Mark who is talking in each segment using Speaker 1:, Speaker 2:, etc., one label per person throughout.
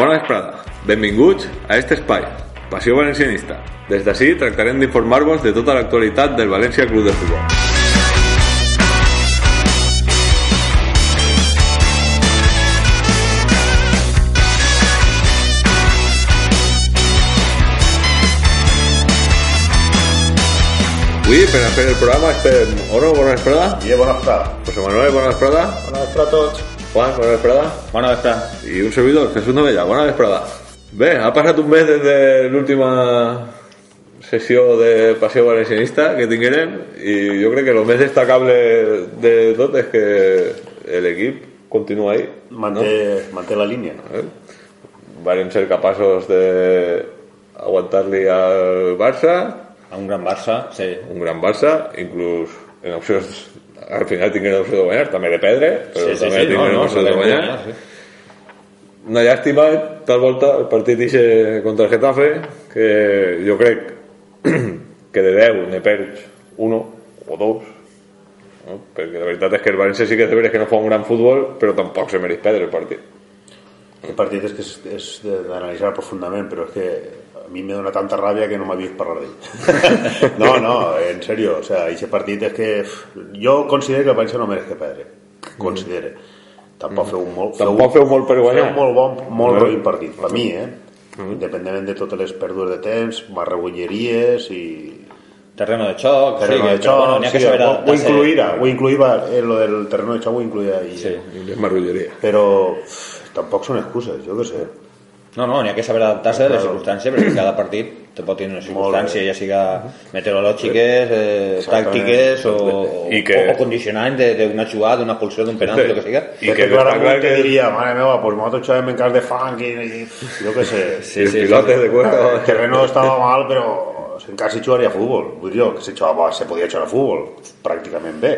Speaker 1: Bona vesprada. Benvinguts a este espai, Passió Valencianista. Des d'ací tractarem d'informar-vos de tota l'actualitat del València Club de Futbol. Avui, per a fer el programa, estem... Oro, bona vesprada.
Speaker 2: I bona vesprada.
Speaker 1: José Manuel, bona vesprada.
Speaker 3: Bona vesprada a tots.
Speaker 1: Juan, bona vesprada.
Speaker 2: Bona vesprada.
Speaker 1: I un servidor, Jesús Novella, bona vesprada. Bé, ha passat un mes des de l'última sessió de Passió Valencianista que tinguérem i jo crec que el més destacable de tot és que l'equip continua ahí.
Speaker 2: Manté, manté la línia.
Speaker 1: Eh? Varen ser capaços de aguantar-li al Barça,
Speaker 2: A un gran Barça, sí.
Speaker 1: un gran Barça, inclús en opcions al final tingueren opció de guanyar, també de perdre, però
Speaker 2: sí, sí,
Speaker 1: també
Speaker 2: sí,
Speaker 1: tingueren
Speaker 2: no, no,
Speaker 1: opció de
Speaker 2: sí,
Speaker 1: guanyar.
Speaker 2: sí.
Speaker 1: Una llàstima, tal volta, el partit ixe contra el Getafe, que jo crec que de 10 ne perds uno o dos, no? perquè la veritat és que el València sí que és de veres que no fa un gran futbol, però tampoc se mereix perdre el partit.
Speaker 2: El partit és que és, és de- d'analitzar profundament, però és que a mi me dona tanta ràbia que no m'havia vist parlar d'ell. no, no, en serio, o sea, aquest partit és que jo considero que el València no mereix que perdre. Considere. Tampoc feu un molt...
Speaker 1: Tampoc feu molt per guanyar.
Speaker 2: Feu molt bon, molt
Speaker 1: No.
Speaker 2: roïn partit, per mi, eh? Independentment de totes les pèrdues de temps, marregulleries i
Speaker 4: terreno de choc,
Speaker 2: terreno
Speaker 4: sí,
Speaker 2: de xoc,
Speaker 4: bueno, ha que
Speaker 2: sí,
Speaker 4: saber
Speaker 2: ho, ho incluïra, ho incluïva, eh, lo del terreno de xoc ho incluïa ahí.
Speaker 4: Sí.
Speaker 1: I les marrulleries.
Speaker 2: Però tampoc són excuses, jo què sé.
Speaker 4: No, no, n'hi ha que saber adaptar-se a les circumstàncies, perquè cada partit te pot tenir una circumstància, ja siga meteorològiques, eh, tàctiques o, o,
Speaker 1: I que-
Speaker 4: o, o d'una jugada, d'una pulsió, d'un penal, el que siga.
Speaker 1: I que
Speaker 2: clarament
Speaker 1: que-
Speaker 2: diria, mare meva, pues nosotros chavem en cas de funk i, jo què sé.
Speaker 4: Sí,
Speaker 1: el
Speaker 4: sí,
Speaker 1: pilote de cuero.
Speaker 2: El terreno estava mal, però en cas jugaria a futbol. Vull dir jo, que se, jugava, se podia jugar a futbol pràcticament bé.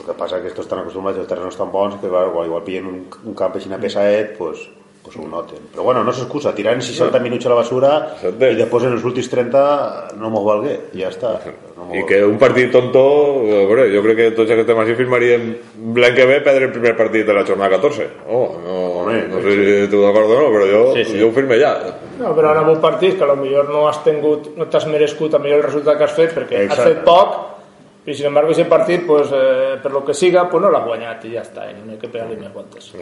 Speaker 2: El que passa és que estos estan acostumats als terrenos tan bons que, clar, quan igual pillen un, un camp així pesaet, pues, pues ho noten. Però bueno, no s'excusa, tirant 60 minuts a la basura
Speaker 1: Exacte.
Speaker 2: i després en els últims 30 no mos valgué, i ja està. No
Speaker 1: I que un partit tonto, a veure, jo crec que tots aquests temes hi firmaríem l'any que ve perdre el primer partit de la jornada 14. Oh, no,
Speaker 2: Home,
Speaker 1: no sé si tu d'acord o no, però jo,
Speaker 4: Sí, sí.
Speaker 1: jo ho firme ja.
Speaker 3: No, però ara en un partit que potser no has tingut, no t'has merescut el millor resultat que has fet perquè
Speaker 2: Exacte.
Speaker 3: has fet poc i sin embargo ese partit pues, eh, per lo que siga pues no l'ha guanyat i ja està, i no hay que pegar-li més voltes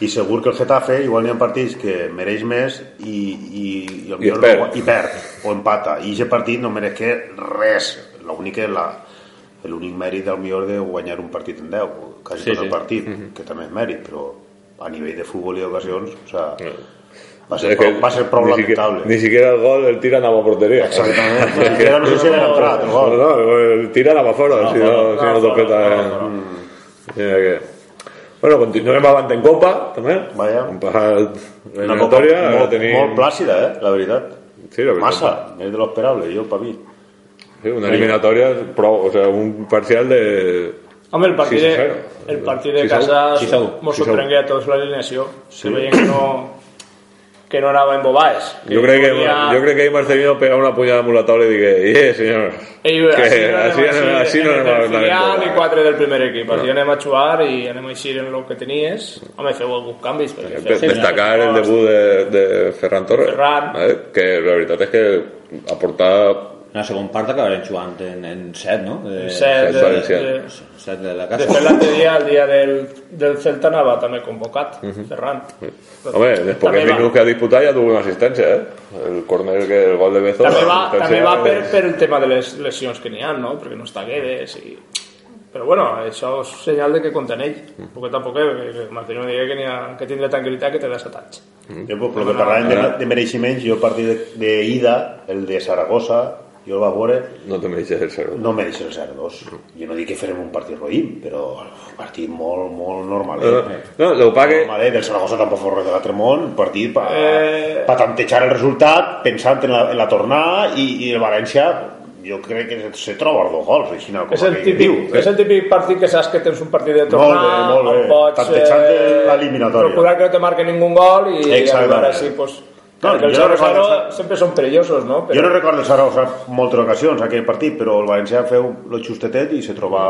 Speaker 2: I segur que el Getafe, igual n'hi ha partits que mereix més i, i, i, el
Speaker 1: I
Speaker 2: millor
Speaker 1: perd.
Speaker 2: no- i perd, o empata. I aquest partit no mereix que res. L'únic és la, l'únic mèrit del millor de guanyar un partit en 10, quasi
Speaker 4: Sí,
Speaker 2: tot el
Speaker 4: sí.
Speaker 2: partit, que també és mèrit, però a nivell de futbol i d'ocasions, o sea, va, ser
Speaker 1: que
Speaker 2: va ser prou
Speaker 1: ni siquiera,
Speaker 2: lamentable.
Speaker 1: ni siquiera el gol el tiran a la porteria.
Speaker 2: Exactament. Ni siquiera no sé si era entrat, el
Speaker 1: No,
Speaker 2: gol.
Speaker 1: no, el tiran a si no, si no,
Speaker 3: no,
Speaker 1: topeta.
Speaker 3: no,
Speaker 1: eh.
Speaker 3: no, no.
Speaker 1: Mira que... Bueno, continuem avant en Copa, també.
Speaker 2: Vaja.
Speaker 1: Hem passat
Speaker 2: Una copa
Speaker 1: l'eliminatòria. ara
Speaker 2: molt,
Speaker 1: tenim-
Speaker 2: molt plàcida, eh, la veritat.
Speaker 1: Sí, la veritat.
Speaker 2: Massa, més de lo esperable, jo, per mi.
Speaker 1: Sí, una eliminatòria, o sea, un parcial de...
Speaker 3: Home, el partit,
Speaker 1: Sí, sí,
Speaker 3: de, el partit de
Speaker 1: Sí,
Speaker 3: casa
Speaker 4: sí, segur.
Speaker 3: mos
Speaker 1: Sí,
Speaker 3: sorprengué a tots l'alineació que veiem que no que no anava en bobades
Speaker 1: Jo crec que,
Speaker 3: volia-
Speaker 1: jo crec que ahir Marcelino pega una punyada amb la taula i digui, eh, senyor,
Speaker 3: Ell,
Speaker 1: que
Speaker 3: així no
Speaker 1: així, així, així no anem a
Speaker 3: el
Speaker 1: anar
Speaker 3: filial
Speaker 1: en
Speaker 3: i
Speaker 1: Copa.
Speaker 3: quatre del primer equip així anem a jugar i anem a eixir en el que tenies home, feu alguns canvis perquè feu-
Speaker 1: Destacar el debut de, de Ferran Torres,
Speaker 3: Ferran.
Speaker 1: eh, que la veritat és que aportar
Speaker 4: En la segona part acabarem jugant en, en set, no? De,
Speaker 3: set, de,
Speaker 1: valencians.
Speaker 3: de,
Speaker 4: set de la
Speaker 3: de
Speaker 4: casa.
Speaker 3: fet l'altre dia el dia del, del Celta anava també convocat Ferran
Speaker 1: Home, dels
Speaker 3: va.
Speaker 1: minuts que ha disputat ja tuvo una assistència, eh? El córner, que el gol de Bezo...
Speaker 3: també va, també va per,
Speaker 1: és-
Speaker 3: per el tema de les lesions que n'hi ha, no? Perquè no està Guedes i... Però bueno, això és senyal de que compta en ell. Poquet a poquet, que, que Martínez digui que, ha, que tindrà tranquil·litat que té desatats.
Speaker 2: Jo, per lo que parlàvem de, de mereixements, jo a partir de, de ida, el de Saragossa, jo el va veure
Speaker 1: No te me dices el 0.
Speaker 2: no me deixa el 0-2 jo no dic que farem un partit roïm però un partit molt, molt normal
Speaker 1: No, no, lo que pasa que
Speaker 2: Normal, eh? del Saragossa tampoc fos res de l'altre món un partit per
Speaker 3: Eh.
Speaker 2: pa tantejar el resultat pensant en la, en la tornada i, i el València jo crec que se troba els dos gols així com
Speaker 3: És el, típic,
Speaker 2: diu,
Speaker 3: és el típic partit que saps que tens un partit de
Speaker 2: Molt
Speaker 3: tornar,
Speaker 2: bé, molt bé.
Speaker 3: pots
Speaker 2: Tantejant l'eliminatòria.
Speaker 3: procurar que no te marquen ningún gol i
Speaker 2: Exactament.
Speaker 3: arribar així, pues,
Speaker 2: No,
Speaker 3: perquè el
Speaker 2: jo no
Speaker 3: 0-0
Speaker 2: recordo-
Speaker 3: sempre són perillosos, no?
Speaker 2: Jo no recordo el Saragossa en moltes ocasions aquell partit, però el València feu lo justetet i se troba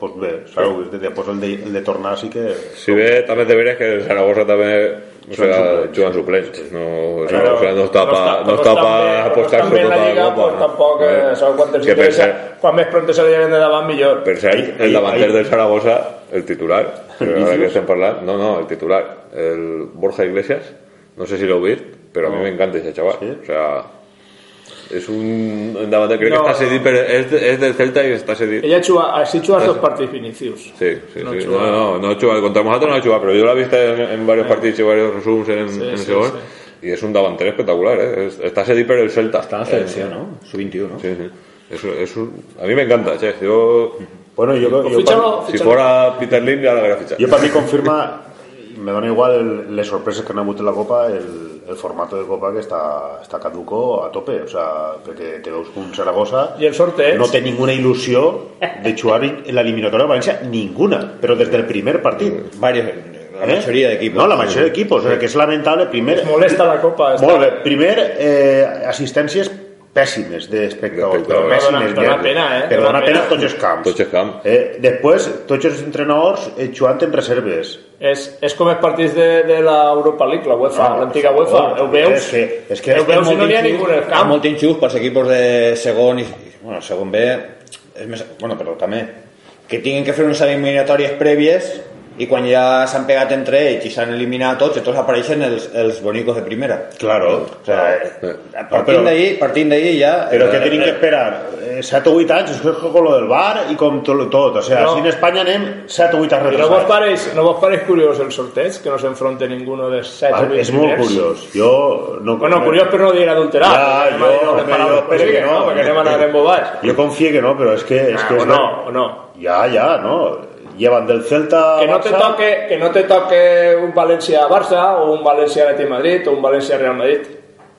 Speaker 2: pues bé, sabeu, després el de, el de tornar sí que
Speaker 1: si ve también de veres que el Zaragoza también o sea, juegan suplentes. No, o sea,
Speaker 3: Claro,
Speaker 1: o sea, no está
Speaker 3: no
Speaker 1: para
Speaker 3: està-
Speaker 1: no
Speaker 3: no
Speaker 1: está
Speaker 3: estan
Speaker 1: pa
Speaker 3: bé- no
Speaker 1: apostar
Speaker 3: bé en la Lliga, pues, tampoc, eh, sabeu quantes
Speaker 1: que
Speaker 3: interessa,
Speaker 1: per
Speaker 3: quan més pronto se li lleven de davant, millor.
Speaker 1: Per ser
Speaker 2: Ahí-
Speaker 1: el davanter del Zaragoza, el titular, pero ahora que estem parlant, no, no, el titular, el Borja Iglesias, no sé si lo vist, pero a mí me encanta ese chaval.
Speaker 2: ¿Sí?
Speaker 1: O sea, es un un davanter, creo
Speaker 3: No.
Speaker 1: que está cedido, pero es, de- es del Celta y está cedido.
Speaker 3: Ella juga, així jugas dos partits Vinicius.
Speaker 1: Sí, sí,
Speaker 3: No
Speaker 1: sí.
Speaker 3: chuva.
Speaker 1: No, no, no chuva. Contra Mojata no chuva, pero yo la he visto en, en varios partidos y varios resúmenes en,
Speaker 3: Sí,
Speaker 1: en
Speaker 3: sí, sí.
Speaker 1: y es un davanter espectacular, ¿eh? Es- Está cedido, pero el Celta.
Speaker 4: Está en la selección, ¿no? Sub-21.
Speaker 1: Sí, sí. Es, es un- a mí me encanta, che. Yo,
Speaker 2: Bueno, yo,
Speaker 3: Pues
Speaker 2: yo,
Speaker 1: si fuera Peter Lim, ya lo habría fichado.
Speaker 2: jo per mi confirma me dona igual el, les sorpreses que han hagut en la Copa el, el formato de Copa que està, està caduco a tope o sea, perquè te veus que un Saragossa
Speaker 3: I el sorteig?
Speaker 2: no té ninguna il·lusió de jugar en l'eliminatòria de València ninguna, però des del primer partit
Speaker 4: Varios, la
Speaker 2: ¿Eh?
Speaker 4: mayoría de equipos.
Speaker 2: no, la majoria d'equipos, o sea, que és lamentable primer,
Speaker 3: Es molesta la Copa.
Speaker 2: Molt bé, primer eh, assistències pèssimes d'espectadors, però pèssimes
Speaker 3: Dona- dona
Speaker 2: merdes.
Speaker 3: pena, eh?
Speaker 2: però
Speaker 3: Dona
Speaker 2: dona pena
Speaker 3: pena.
Speaker 2: tots els camps
Speaker 1: Tots els camps.
Speaker 2: Eh, després, tots els entrenadors eh, jugant en reserves
Speaker 3: És, és com els partits de, de l'Europa League, la UEFA,
Speaker 2: Ah,
Speaker 3: l'antiga UEFA. Ho veus?
Speaker 2: és que- és que
Speaker 3: ho
Speaker 2: és que
Speaker 3: veus
Speaker 2: és
Speaker 3: i no n'hi ha ningú en el camp.
Speaker 4: molt injust pels equipos de segon i, bueno, segon B és més, bueno, però també que tinguin que fer unes eliminatòries prèvies i quan ja s'han pegat entre ells i s'han eliminat tots, entonces apareixen els, els bonicos de primera
Speaker 2: claro,
Speaker 4: o sea,
Speaker 1: Eh,
Speaker 4: partint d'ahí partint d'ahí ja
Speaker 2: però
Speaker 4: eh,
Speaker 2: que tenim que esperar eh, 7 o 8 anys és com lo del bar i com tot, tot. o sea,
Speaker 3: No.
Speaker 2: si en Espanya anem 7 o 8 anys
Speaker 3: I no vos pareix, no vos pareix curiós el sorteig, que no s'enfronte ninguno dels set o
Speaker 2: Vale,
Speaker 3: vuit
Speaker 2: és molt
Speaker 3: primers?
Speaker 2: curiós jo no,
Speaker 3: Bueno, curiós però no dir adulterat.
Speaker 2: Ja, jo, no.
Speaker 3: Perquè anem a anar embobats.
Speaker 2: jo confio que no però és que, és
Speaker 3: Ah,
Speaker 2: que
Speaker 3: o no, o no.
Speaker 2: ja, ja, no llevan del Celta
Speaker 3: Que no te
Speaker 2: Barça,
Speaker 3: toque, que no te toque un Valencia-Barça o un Valencia-Atleti Madrid o un Valencia-Real Madrid.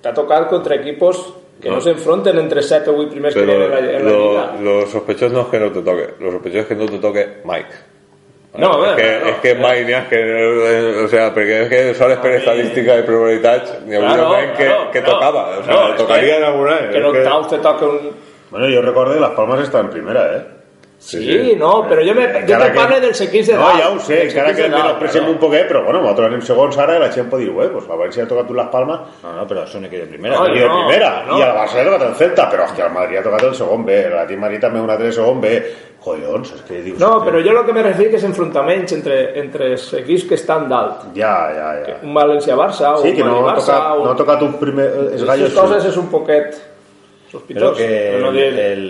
Speaker 3: T'ha tocat contra equipos que no,
Speaker 1: No.
Speaker 3: se enfronten entre 7 o 8 primers que ha en la, en la
Speaker 1: lo,
Speaker 3: Lliga.
Speaker 1: lo sospechoso no es que no te toque, lo sospechoso es que no te toque Mike.
Speaker 3: No, a
Speaker 1: es que,
Speaker 3: no,
Speaker 1: es que
Speaker 3: no.
Speaker 1: Mike, ni es que, o sea, porque es que soles per estadística de probabilitats, ni
Speaker 3: Claro,
Speaker 1: claro, que, que
Speaker 3: no,
Speaker 1: tocaba, o sea,
Speaker 3: no,
Speaker 1: tocaría en alguna.
Speaker 3: En
Speaker 1: que-
Speaker 3: octaus te toque un...
Speaker 2: bueno, jo recordo que Las Palmas està en primera eh
Speaker 3: Sí, no, però jo, me, jo te parlo dels equips de
Speaker 2: no,
Speaker 3: dalt.
Speaker 2: ja ho sé, encara que
Speaker 3: de dalt,
Speaker 2: menospressem
Speaker 3: claro.
Speaker 2: un poquet, però bueno, nosaltres anem segons ara i la gent pot dir, ué, pues la València ha tocat tu les Palmes
Speaker 4: no, no, però són equips de primera
Speaker 3: No,
Speaker 2: i de
Speaker 3: no,
Speaker 2: primera,
Speaker 3: no.
Speaker 2: i el Barça ha tocat el Celta, però hòstia, el Madrid ha tocat el segon B, l'Atlètic Madrid també un altre segon B. Collons, és que dius...
Speaker 3: No,
Speaker 2: hòstia,
Speaker 3: però jo el que me refiero és enfrontaments entre, entre els equips que estan dalt.
Speaker 2: Ja, ja, ja.
Speaker 3: Un València-Barça o
Speaker 2: Sí,
Speaker 3: un
Speaker 2: que no ha
Speaker 3: Madrid-Barça
Speaker 2: tocat,
Speaker 3: o...
Speaker 2: no ha tocat un primer... Els gallos...
Speaker 3: Aquestes coses és un poquet
Speaker 4: Però
Speaker 3: sospitós.
Speaker 4: que
Speaker 3: però no
Speaker 4: el, el,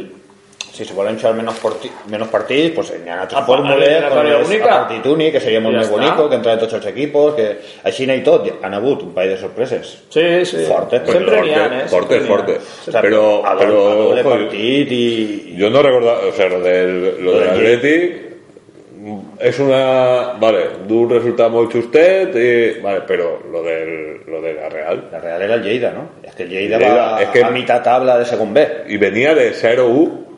Speaker 4: si se volen jugar menos, porti, menos partits, pues hi ha altres
Speaker 3: A-
Speaker 4: fórmules,
Speaker 3: eliminatòria
Speaker 4: com és
Speaker 3: única.
Speaker 4: a partit únic, que seria molt
Speaker 3: Ja
Speaker 4: més bonic, que entre tots els equipos, que així i tot, han hagut un parell de sorpreses.
Speaker 3: Sí, sí.
Speaker 4: Fortes, però
Speaker 3: Sempre n'hi ha, eh?
Speaker 1: forte,
Speaker 3: Sempre n'hi ha.
Speaker 1: forte.
Speaker 4: O sea,
Speaker 1: Pero,
Speaker 4: a, a partit i...
Speaker 1: No recordaba, o sea, lo del, lo del Atleti es una, vale, de un resultado muy chustet, y, vale, pero lo del, lo de la Real,
Speaker 4: La Real era el Lleida, no? És que el Lleida,
Speaker 1: Lleida,
Speaker 4: va
Speaker 1: és que-
Speaker 4: a mitad tabla de segon B.
Speaker 1: y venía de 0-U,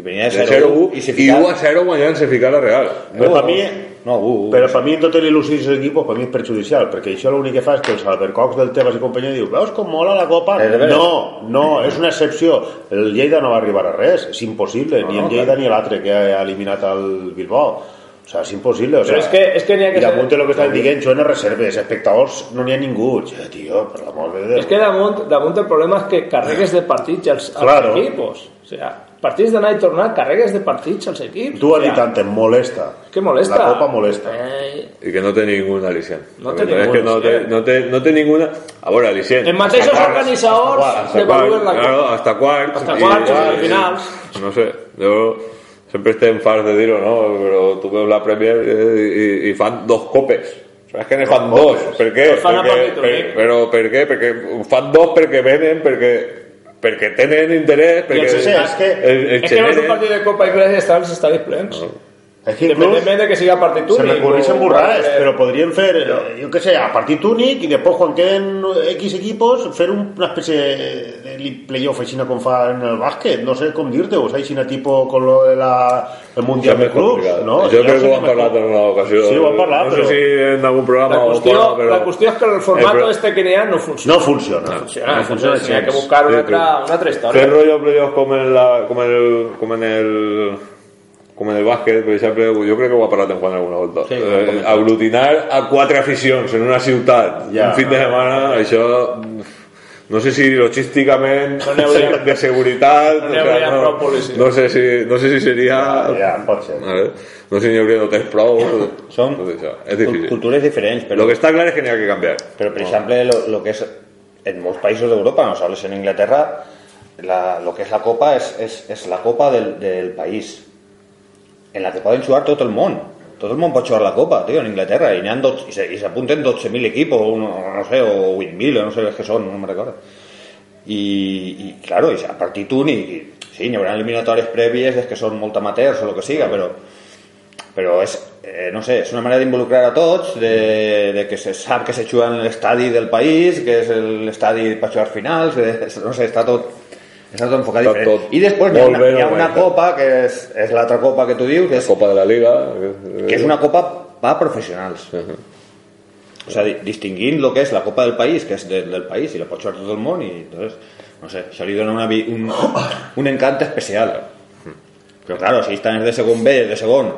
Speaker 4: I venia de
Speaker 1: de
Speaker 4: 0-1
Speaker 1: 0-U,
Speaker 4: i se ficava...
Speaker 1: 1-0 mañana se fica la Real.
Speaker 2: Però per mi,
Speaker 4: No, 1
Speaker 2: però per mi les il·lusions dels equips, per mi és perjudicial, perquè això l'únic que fa és que els albercocs del Tebas i companyia diu, veus com mola la Copa? No, no, és una excepció. El Lleida no va arribar a res, és impossible, ni
Speaker 4: no,
Speaker 2: el Lleida ni l'altre que ha eliminat el Bilbao. O sea, és impossible. O
Speaker 3: Però
Speaker 2: sea,
Speaker 3: és que- és que n'hi ha que
Speaker 2: I damunt
Speaker 3: ser-
Speaker 2: lo que estan dient, jo en les reserves, espectadors no n'hi ha ningú. Ja, tio, per l'amor de Déu.
Speaker 3: És que damunt, damunt el problema és que carregues de partits als, als
Speaker 2: Claro.
Speaker 3: equipos. O sea, partits d'anar i tornar, carregues de partits als equips.
Speaker 2: Tu
Speaker 3: o
Speaker 2: has dit
Speaker 3: sea,
Speaker 2: tant, em molesta.
Speaker 3: que molesta.
Speaker 2: La Copa molesta.
Speaker 3: Eh,
Speaker 1: Y que no té ninguna aliciente.
Speaker 3: No té
Speaker 1: que
Speaker 3: ninguna,
Speaker 1: no té,
Speaker 3: sí.
Speaker 1: no té, no té ninguna... A veure, aliciente.
Speaker 3: els mateixos
Speaker 2: Hasta
Speaker 3: organitzadors
Speaker 2: hasta
Speaker 3: devaluen
Speaker 1: quarts,
Speaker 3: la Copa.
Speaker 1: claro, hasta quarts.
Speaker 3: Hasta quarts,
Speaker 1: y-
Speaker 3: hasta finals.
Speaker 1: No sé, yo siempre estoy en fars de dir no, pero tú ves la Premier eh, y, y fan dos copes. Sea, es que ne fan dos. Per què? Per,
Speaker 3: únic.
Speaker 1: però per què? Perquè fan dos perquè venen, perquè perquè tenen interès, perquè...
Speaker 2: sí, sí, és que-
Speaker 1: el,
Speaker 3: que no és un partit de Copa i Presa
Speaker 2: És que inclús
Speaker 3: Independentment de que siga partit
Speaker 2: se
Speaker 3: únic. o-
Speaker 2: burrades,
Speaker 3: eh,
Speaker 2: però podrien fer, eh, jo què sé, a partit únic i després quan queden X equipos fer un- una especie de playoff així com fa en el bàsquet, no sé com dir-te, o sigui, tipo con lo de la, el Mundial de Clubs, no?
Speaker 1: Això crec que ho han parlat en una ocasió.
Speaker 2: Sí, ho han parlat,
Speaker 1: no sé
Speaker 2: però-
Speaker 1: si en algun programa
Speaker 3: La
Speaker 1: o
Speaker 3: qüestió,
Speaker 1: fora, però...
Speaker 3: la qüestió és que el formato
Speaker 1: pro-
Speaker 3: este que n'hi ha no funciona.
Speaker 2: No funciona.
Speaker 3: funciona,
Speaker 2: no funciona
Speaker 3: entonces, hay que
Speaker 2: gens.
Speaker 3: buscar una,
Speaker 1: Sí,
Speaker 3: altra, una altra
Speaker 1: Fer
Speaker 3: història.
Speaker 1: rollo playoff com en, la, com en el com en el com en el bàsquet, per exemple, jo crec que ho ha parlat en Juan alguna volta.
Speaker 4: Sí,
Speaker 1: eh, aglutinar a quatre aficions en una ciutat
Speaker 2: Ja.
Speaker 1: un fin de setmana, això no sé si logísticament
Speaker 3: No hauria-
Speaker 1: de seguretat
Speaker 3: no hauria prou policia.
Speaker 1: no, sé si, no sé si seria
Speaker 2: Ja, pot ser.
Speaker 1: No sé si n'hi hauria d'hotels prou
Speaker 4: Són
Speaker 1: tot això. és difícil
Speaker 4: cultures diferents, però,
Speaker 1: lo que està clar és que n'hi ha que canviar
Speaker 4: pero por ejemplo, lo, lo que es en muchos países de Europa, no hables en Inglaterra, la- lo que es la copa es, es, es la copa del, del país, en la que pueden jugar todo el mundo. Todo el mundo puede jugar la copa, tío, en Inglaterra, han dos- y, se, y se apunten 12.000 equipos, uno, no sé, o 8.000, o no sé qué son, no me recuerdo. Y, claro, y a partit únic, i, sí, n'hi haurà eliminatòries prèvies des que són molt amateurs o el que siga, però, però és, eh, no sé, és una manera d'involucrar a tots, de, de que se sap que se juga en l'estadi del país, que és l'estadi per jugar finals, de, no sé, està tot, enfocat
Speaker 1: Està
Speaker 4: diferent.
Speaker 1: tot
Speaker 4: I després n'hi ha
Speaker 1: molt
Speaker 4: una,
Speaker 1: ben
Speaker 4: hi ha una
Speaker 1: organitzat.
Speaker 4: copa, que és, és l'altra copa que tu dius, que és,
Speaker 1: Copa de la Liga
Speaker 4: que és una copa per professionals. O sea, di- distinguint lo que és la Copa del País, que és de, del país, i la pot jugar tot el món, i entonces, no sé, això li dona una, un, un encant especial. Però claro, si estan els de segon B de segon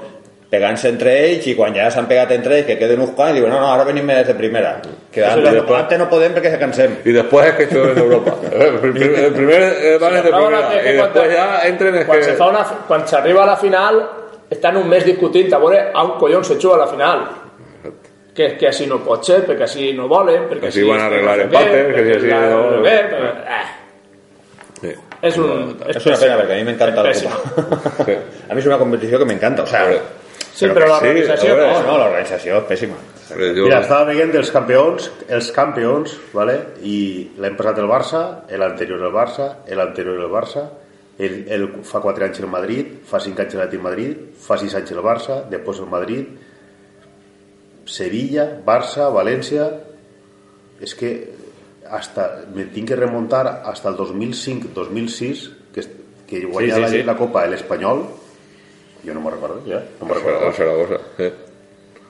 Speaker 4: pegant-se entre ells i quan ja s'han pegat entre ells que queden uns quants diuen no, no, ara venim des de primera que antes, no,
Speaker 1: después-
Speaker 4: antes no podem perquè se cansem
Speaker 1: Y después es que jueguen en Europa. El primer, el primer eh, van de primera.
Speaker 3: quan-
Speaker 1: ya entren
Speaker 3: quan
Speaker 1: que...
Speaker 3: se fa una, quan s'arriba a la final estan un mes discutint a veure a un collons se juga a la final que, que així no pot ser, perquè així no volen perquè
Speaker 1: Així van a arreglar empates, que si així no-
Speaker 3: eh,
Speaker 1: Sí.
Speaker 3: és un...
Speaker 4: és una pena perquè a mi m'encanta la
Speaker 3: És
Speaker 4: Copa
Speaker 1: Sí.
Speaker 4: a mi és una competició que m'encanta o sea.
Speaker 3: Sí, però
Speaker 1: Sí,
Speaker 3: l'organització
Speaker 1: veure,
Speaker 4: no, no, l'organització és pèssima
Speaker 1: Hombre, yo-
Speaker 2: Mira, estava veient els campions, els campions, ¿vale? i l'any passat el Barça, l'anterior el Barça, l'anterior el Barça, el, el, fa 4 anys el Madrid, fa 5 anys l'Atlètic Madrid, fa 6 anys el Barça, després el Madrid, Sevilla, Barça, València... És que hasta, me tinc que remuntar hasta el 2005-2006, que, que guanya
Speaker 1: sí,
Speaker 2: la,
Speaker 1: sí.
Speaker 2: la Copa l'Espanyol, jo no me'n recordo, ja, no me'n recordo.
Speaker 1: Zaragoza, Zaragoza, sí.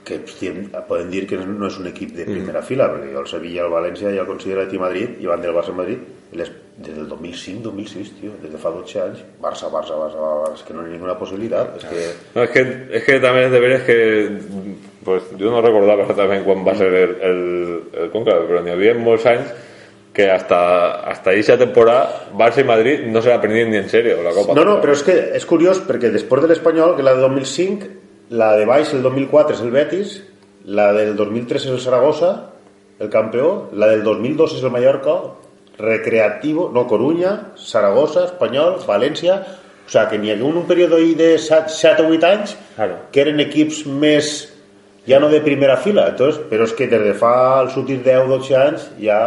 Speaker 2: que poden dir que no és un equip de primera fila, perquè jo el Sevilla, el València ja el considero el Madrid i van del Barça Madrid les, des del 2005-2006, tio, des de fa 12 anys, Barça, Barça, Barça, Barça, és que no hi ha ninguna possibilitat, és que...
Speaker 1: No, es que, es que también es de ver es que pues yo no recordaba exactamente cuándo va a ser el, el, el cónclave, pero ni había muchos años que hasta, hasta esa temporada Barça y Madrid no se la prendían ni en serio la Copa.
Speaker 2: No, no, però és que és curiós perquè després de l'Espanyol, que la de 2005, la de baix el 2004 és el Betis, la del 2003 és el Saragossa, el campió, la del 2002 és el Mallorca, Recreativo, no, Coruña, Saragossa, Espanyol, València, o sigui que n'hi havia un, un període ahí de 7 o 8 anys
Speaker 4: Claro.
Speaker 2: que eren equips més ja no de primera fila, entonces, però és que des de fa els últims 10 o 12 anys ja,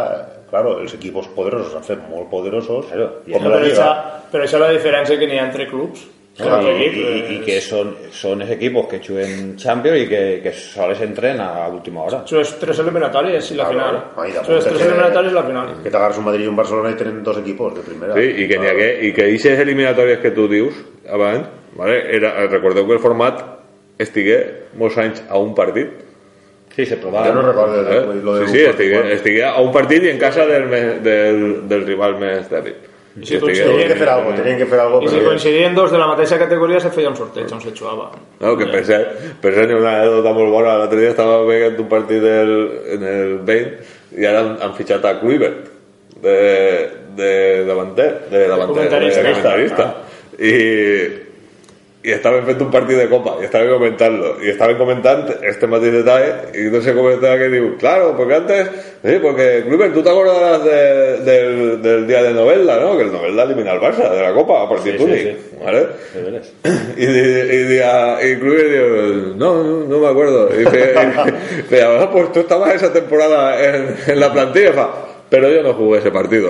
Speaker 2: claro, els equipos poderosos han fet molt poderosos.
Speaker 4: Claro,
Speaker 2: com la
Speaker 3: però,
Speaker 2: Liga.
Speaker 3: Això, però això és la diferència que n'hi ha entre clubs. Claro,
Speaker 4: y,
Speaker 3: equip,
Speaker 4: y,
Speaker 3: és...
Speaker 4: i, que son, son els equipos que juguen Champions y que, que sols entren a última hora.
Speaker 3: Això és tres eliminatorias y la
Speaker 2: claro,
Speaker 3: final. això és tres eliminatorias y la final.
Speaker 2: Que te un Madrid y un Barcelona y tenen dos equipos de primera.
Speaker 1: Sí, y que, claro. que, y que dices eliminatorias que tú dius abans, ¿vale? Era, recordeu que el format estigué molts anys a un partit
Speaker 4: Sí, se provava.
Speaker 2: Jo no recordo
Speaker 1: Eh?
Speaker 2: de, lo de
Speaker 1: Sí, sí, estigué, estigué a un partit i en casa del, del, del rival més dèbil. I
Speaker 3: si
Speaker 2: Tenien que fer alguna cosa, tenien que fer alguna
Speaker 3: I si
Speaker 2: cosa.
Speaker 3: coincidien dos de la mateixa categoria se feia un sorteig on se jugava.
Speaker 1: No, que per cert, per cert, una anècdota molt bona. L'altre dia estava veient un partit del, en el 20 i ara han, han fitxat a Kluivert de, de davanter, de davanter,
Speaker 3: comentarista.
Speaker 1: de comentarista. I, i estaven fent un partit de copa i estaven comentant-lo i estaven comentant este mateix detall i no sé com estava que diu claro, porque antes sí, porque Kluivert, tú te acuerdas de- del, del día de Novelda, ¿no? que el Novelda elimina al Barça de la copa a partit
Speaker 4: Sí, sí.
Speaker 1: ¿vale? Y, y, a- y Kluivert dijo, no, no, no me acuerdo. Y dice, y "Ah, pues tú estabas esa temporada en, en la plantilla. Pero yo no jugué ese partido.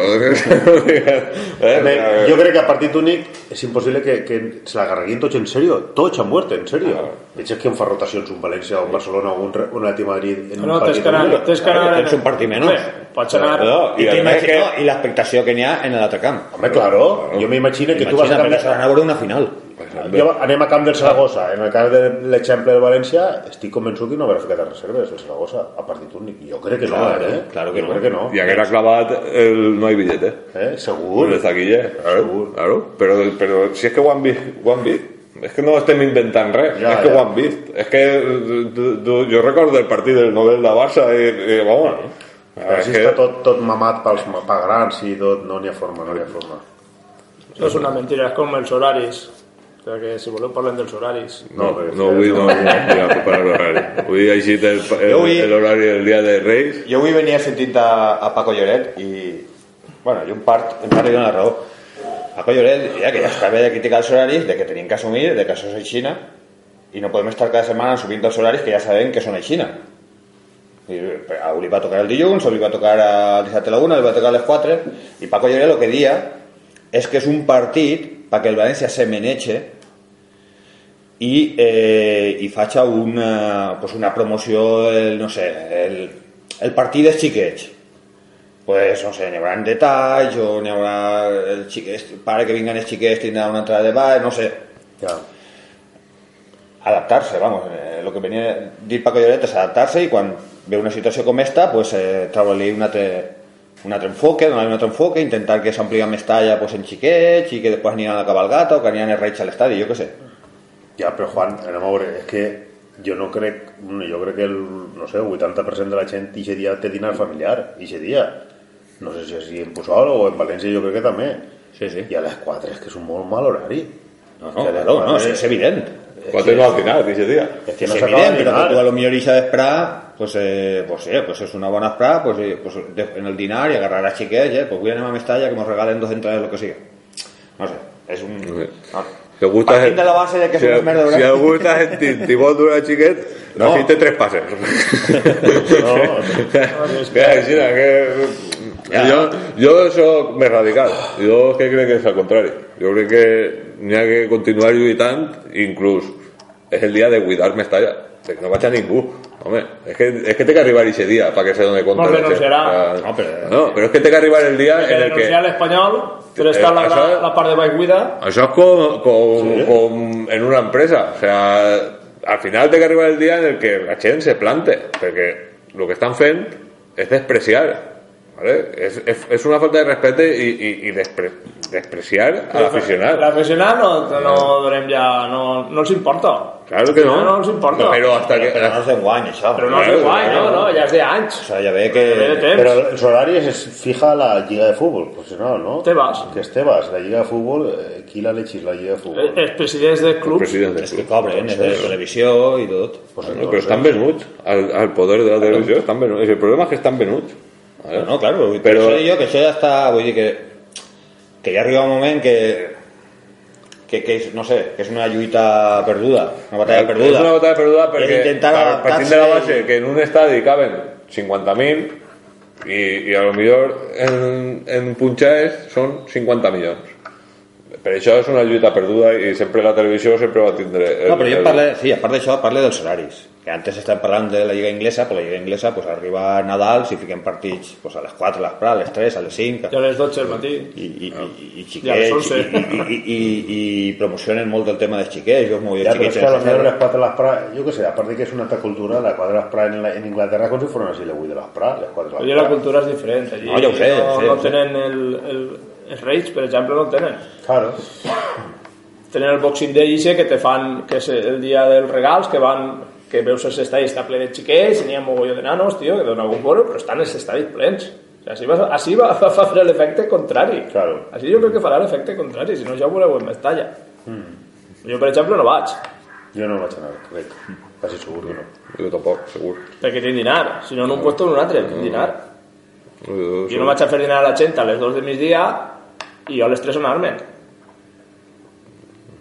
Speaker 1: Eh,
Speaker 2: jo crec que a partit únic és impossible que, que se l'agarreguin tots en sèrio. Tots han muerto, en sèrio. Veig que en fa rotacions un València, un Barcelona, un, Re- un Atleti de Madrid en
Speaker 3: No,
Speaker 2: un partit
Speaker 3: anar... Tens que anar...
Speaker 4: Tens un partit menys.
Speaker 3: Bé, Pots anar...
Speaker 1: I
Speaker 4: i,
Speaker 1: a que-
Speaker 4: l'expectació n'hi ha en l'altre camp.
Speaker 2: Home, claro, jo m'imagino que tu vas a
Speaker 4: Imagina, però
Speaker 2: canviar...
Speaker 4: seran a veure una final.
Speaker 2: Jo, anem a camp del Saragossa. En el cas de l'exemple del València, estic convençut que no haurà ficat a reserves el Saragossa a partit únic. Jo crec que no,
Speaker 4: Claro,
Speaker 2: eh?
Speaker 4: claro que
Speaker 2: jo
Speaker 4: no.
Speaker 2: crec que no.
Speaker 1: Y haguera clavat el no hay billete.
Speaker 2: Eh? Segur.
Speaker 1: El taquilla, claro,
Speaker 2: Segur.
Speaker 1: claro. Pero, pero si es que ho han vist, ho han vist. És que no estem inventant res,
Speaker 2: Ja,
Speaker 1: és que
Speaker 2: ja.
Speaker 1: ho han vist. És que tu, tu, jo recordo el partit del Nobel de Barça i, i vamos,
Speaker 2: Però
Speaker 1: és
Speaker 2: si
Speaker 1: que,
Speaker 2: està tot, tot mamat pels pa grans i tot, no n'hi ha forma, no n'hi ha forma.
Speaker 3: Això és una mentira, és com els horaris. O sigui que si voleu parlem dels horaris.
Speaker 1: no,
Speaker 2: perquè
Speaker 1: no avui no, no, no, no per l'horari. Avui ha eixit el, el,
Speaker 4: Jo avui-
Speaker 1: el horari del dia de Reis.
Speaker 4: Jo avui venia sentint a, a Paco Lloret i, bueno, i un part em va donar la raó. Paco Lloret deia que ja està bé de criticar els horaris, de que tenim que assumir, de que això és a Xina, i no podem estar cada setmana subint els horaris que ja sabem que són a Xina. I, a li va tocar el dilluns, a li va tocar el dissabte a la 1, li va tocar a les 4, i Paco Lloret el que dia és que és un partit perquè el València se meneche i, eh, i faig una, pues una promoció del, no sé, el, el partit dels xiquets pues, no sé, n'hi haurà detalls o n'hi haurà el xiquet, pare que vinguen els xiquets tindrà una entrada de ball, no sé. Adaptar-se, vamos, eh, lo que venia a dir Paco Lloret és adaptar-se i quan ve una situació com esta, pues, eh, treure-li un altre, un altre enfoque, donar-li un altre enfoque, intentar que s'amplia més talla pues, en xiquets i que després aniran a la cabalgata o que aniran els reis a l'estadi, jo què sé.
Speaker 2: Ja, però Juan, anem a veure, és que jo no crec, jo crec que el, no sé, el 80% de la gent ixe dia té dinar familiar, ixe dia. No sé si és en Pusol o en València, jo crec que també.
Speaker 4: Sí, sí.
Speaker 2: I a les 4 és que és un molt mal horari.
Speaker 4: No, no, claro, no,
Speaker 2: quatre-
Speaker 4: és, és evident.
Speaker 1: Quatre no al final, aquest dia.
Speaker 2: És que no s'acaba de dinar.
Speaker 4: tu a lo millor ixa d'esperar, pues, eh, pues, sí, pues és una bona esperada, pues, eh, pues, en el dinar i agarrar a xiquets, eh, pues avui anem a Mestalla que nos regalen dos entrades, lo que siga. No sé, és un...
Speaker 1: Sí.
Speaker 4: No.
Speaker 1: Si algú està,
Speaker 4: Partint de la base de que
Speaker 1: si,
Speaker 4: merda,
Speaker 1: si està sentint i vol durar xiquet,
Speaker 4: No.
Speaker 1: tres.
Speaker 2: No.
Speaker 1: que...
Speaker 4: Ja.
Speaker 1: Jo, jo soc més radical. Jo és que crec que és al contrari. Jo crec que ha que continuar lluitant, inclús és el dia de cuidar Mestalla. De que no vaig a ningú. Home, és que, és que té que arribar aquest dia para que se done compte.
Speaker 3: No.
Speaker 1: Ah,
Speaker 4: No, però-
Speaker 1: no, però és que té que arribar el dia en el que...
Speaker 3: l'Espanyol, però està
Speaker 1: Eh,
Speaker 3: la,
Speaker 1: això-
Speaker 3: la part de Baiguida,
Speaker 1: Això es como, como- como en una empresa. O sea, al final té que arribar el dia en el que la gent se plante, perquè el que estan fent és despreciar. ¿Vale? És, és, és una falta de respecte i, i, i despre, despreciar a l'aficionat.
Speaker 3: L'aficionat no, no donem ja... No, no els importa.
Speaker 1: Claro que no.
Speaker 3: No, no els importa.
Speaker 1: Però hasta que...
Speaker 4: Però no és d'enguany, això.
Speaker 3: Però no és
Speaker 1: Claro,
Speaker 3: de guai, no, no, ja és d'anys.
Speaker 4: O sea, ja ve que...
Speaker 3: Ve.
Speaker 2: Pero los horarios es fija la Liga de Fútbol profesional, ¿no?
Speaker 3: Tebas.
Speaker 2: Que es Tebas, la Liga de Fútbol, eh, qui la lechis la Liga de
Speaker 3: Eh,
Speaker 2: Fútbol?
Speaker 3: Els presidents de clubs
Speaker 1: President
Speaker 4: És que cobren, és de televisió i tot.
Speaker 2: Pues
Speaker 1: No, però estan venuts al, al poder de la televisió, estan venuts. El problema és que estan venuts. ¿Vale?
Speaker 4: No, claro,
Speaker 1: Però-
Speaker 4: això jo, que això ja està, vull dir que, que ja arriba un moment que, que, que és, no sé, que és una lluita perduda, una batalla perduda.
Speaker 1: És una batalla perduda perquè
Speaker 4: intentar
Speaker 1: par- partint de la base que en un estadi caben 50.000 i, i a lo millor en, en punxades són 50 milions. Per això és una lluita perduda i sempre la televisió sempre va tindre... el-
Speaker 4: No, però jo parle, sí, a part d'això, parle dels horaris. Que antes estem parlant de la Lliga Inglesa, però la Lliga Inglesa pues, arriba a Nadal si fiquem partits pues, a les 4, a les 4, a les 3, a les 5,
Speaker 3: ja a les 12 del matí.
Speaker 4: i, i, i, i
Speaker 3: I a les
Speaker 4: xiquets,
Speaker 3: 11.
Speaker 4: i, i, i, i, i promocionen molt el tema dels xiquets, jo m'ho
Speaker 2: Ya, pero es
Speaker 4: xiquets
Speaker 2: que a las cuatro de las pra, yo qué sé, aparte de que es una alta cultura, las cuatro de las pra en, la- en Inglaterra com si fueran así la Wii de las pra, les cuatro de
Speaker 3: Allí
Speaker 2: las
Speaker 3: la
Speaker 2: pra.
Speaker 3: cultura és diferent. Allí
Speaker 4: No, ja ho sé, ja
Speaker 3: no,
Speaker 4: ho sé,
Speaker 3: no
Speaker 4: ho sé.
Speaker 3: tenen el, el, els Reis, per exemple, no el tenen.
Speaker 2: Claro.
Speaker 3: Tenen el Boxing Day ixe que te fan, que és el dia dels regals, que van que veus els estadis està ple de xiquets, n'hi ha mogolló de nanos, tio, que donen algun poro, però estan els estadis plens. O sigui, així va, així va, va fer l'efecte contrari.
Speaker 2: Claro.
Speaker 3: Així jo crec que farà l'efecte contrari, si no ja ho veureu en Mestalla. Jo, per exemple, no vaig,
Speaker 2: Yo no vaig a anar, crec. Quasi segur que no.
Speaker 1: Jo tampoc, segur.
Speaker 3: perquè tinc dinar. Si no, en un puesto en un altre, tinc dinar.
Speaker 1: Jo,
Speaker 3: Jo no vaig a fer dinar a la gent a les 2 de migdia i jo a les 3 anar-me'n.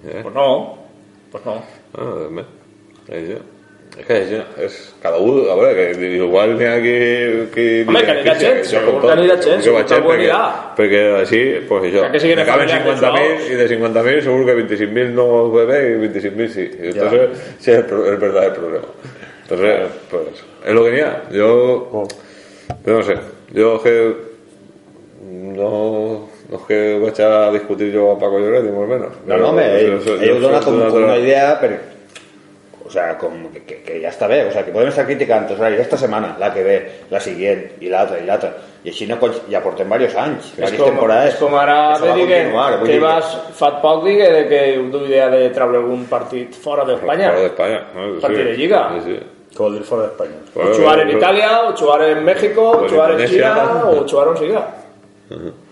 Speaker 1: Eh?
Speaker 3: Pues no, pues no.
Speaker 1: Ah, bé. Eh. És que és, és cada un, a veure, que igual
Speaker 3: Home, que que anirà gent, segur que algú
Speaker 1: perquè,
Speaker 3: anirà.
Speaker 1: perquè així, pues això,
Speaker 3: Que
Speaker 1: me caben
Speaker 3: familiars
Speaker 1: 50.000 y de 50.000 seguro que 25.000 no bebé y 25.000 sí. Entonces, sí, es el, verdadero problema. Entonces, pues, es lo que tenía. Yo, yo no sé, yo es que no, no es que vaig a discutir yo a Paco Lloret, ni molt menys.
Speaker 4: No, no, home, ell,
Speaker 1: Yo- yo-
Speaker 4: ell ho
Speaker 1: yo
Speaker 4: dona
Speaker 1: soy
Speaker 4: com,
Speaker 1: una
Speaker 4: idea, però... O sea, com que, que, que ja està bé, o sea, que podem estar criticant els horaris esta setmana, la que ve, la siguient, i l'altra, i l'altra. I així no, cons- ja portem diversos anys,
Speaker 3: És
Speaker 4: diverses
Speaker 3: com,
Speaker 4: temporades.
Speaker 3: és com ara diguen
Speaker 4: continuar, vull
Speaker 3: que
Speaker 4: dir
Speaker 3: vas, fa poc digui de que du idea de treure algun partit fora d'Espanya.
Speaker 1: Fora d'Espanya. No? Sí.
Speaker 3: Partit de Lliga.
Speaker 1: Sí, sí.
Speaker 2: Què vol dir fora d'Espanya?
Speaker 3: O jugar en
Speaker 1: de-
Speaker 3: Italia, o jugar en México, o
Speaker 1: O en
Speaker 3: jugar en. China, o jugar on siga.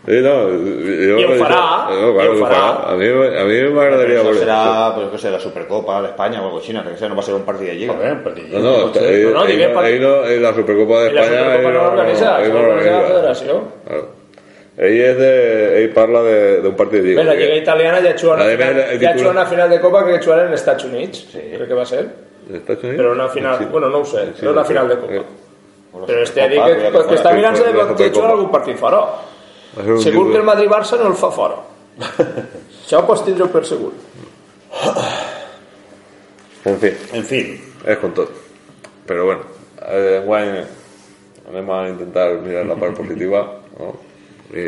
Speaker 1: Sí, no, yo,
Speaker 3: ho farà,
Speaker 1: no, claro. A mi, a mi m'agradaria
Speaker 4: Això
Speaker 1: veure
Speaker 4: serà, pues, què sé, la Supercopa d'Espanya o algo no, que sé, no va ser un partit de Lliga.
Speaker 2: Joder, perquè
Speaker 1: No, no,
Speaker 3: No, no, diguem
Speaker 1: no, no, ell la Supercopa
Speaker 3: I la
Speaker 1: d'Espanya
Speaker 3: Supercopa no això
Speaker 1: no
Speaker 3: l'organitza la
Speaker 1: l'organitza.
Speaker 3: federació.
Speaker 1: Claro. Ell, és de, ell parla de- d'un partit de
Speaker 3: Bé, la
Speaker 1: Lliga.
Speaker 3: Lliga Italiana ja juga una,
Speaker 1: A
Speaker 3: final, ja
Speaker 1: titular-
Speaker 3: juga una final de Copa que jugarà en Estats Units, crec que va ser.
Speaker 1: Estats Units?
Speaker 3: Però una final,
Speaker 1: Sí.
Speaker 3: bueno, no ho sé,
Speaker 1: Sí,
Speaker 3: però una
Speaker 1: sí.
Speaker 3: final de Copa.
Speaker 1: Eh,
Speaker 3: Però este ha dit que,
Speaker 4: que
Speaker 3: que, que està mirant-se de,
Speaker 1: La
Speaker 3: de jugar algun partit fora. Segur que el Madrid-Barça no el fa fora. Això ho pots tindre per segur.
Speaker 1: En fi,
Speaker 2: En fi,
Speaker 1: és com tot. Però bueno, eh, enguany anem a intentar mirar la part positiva, no? I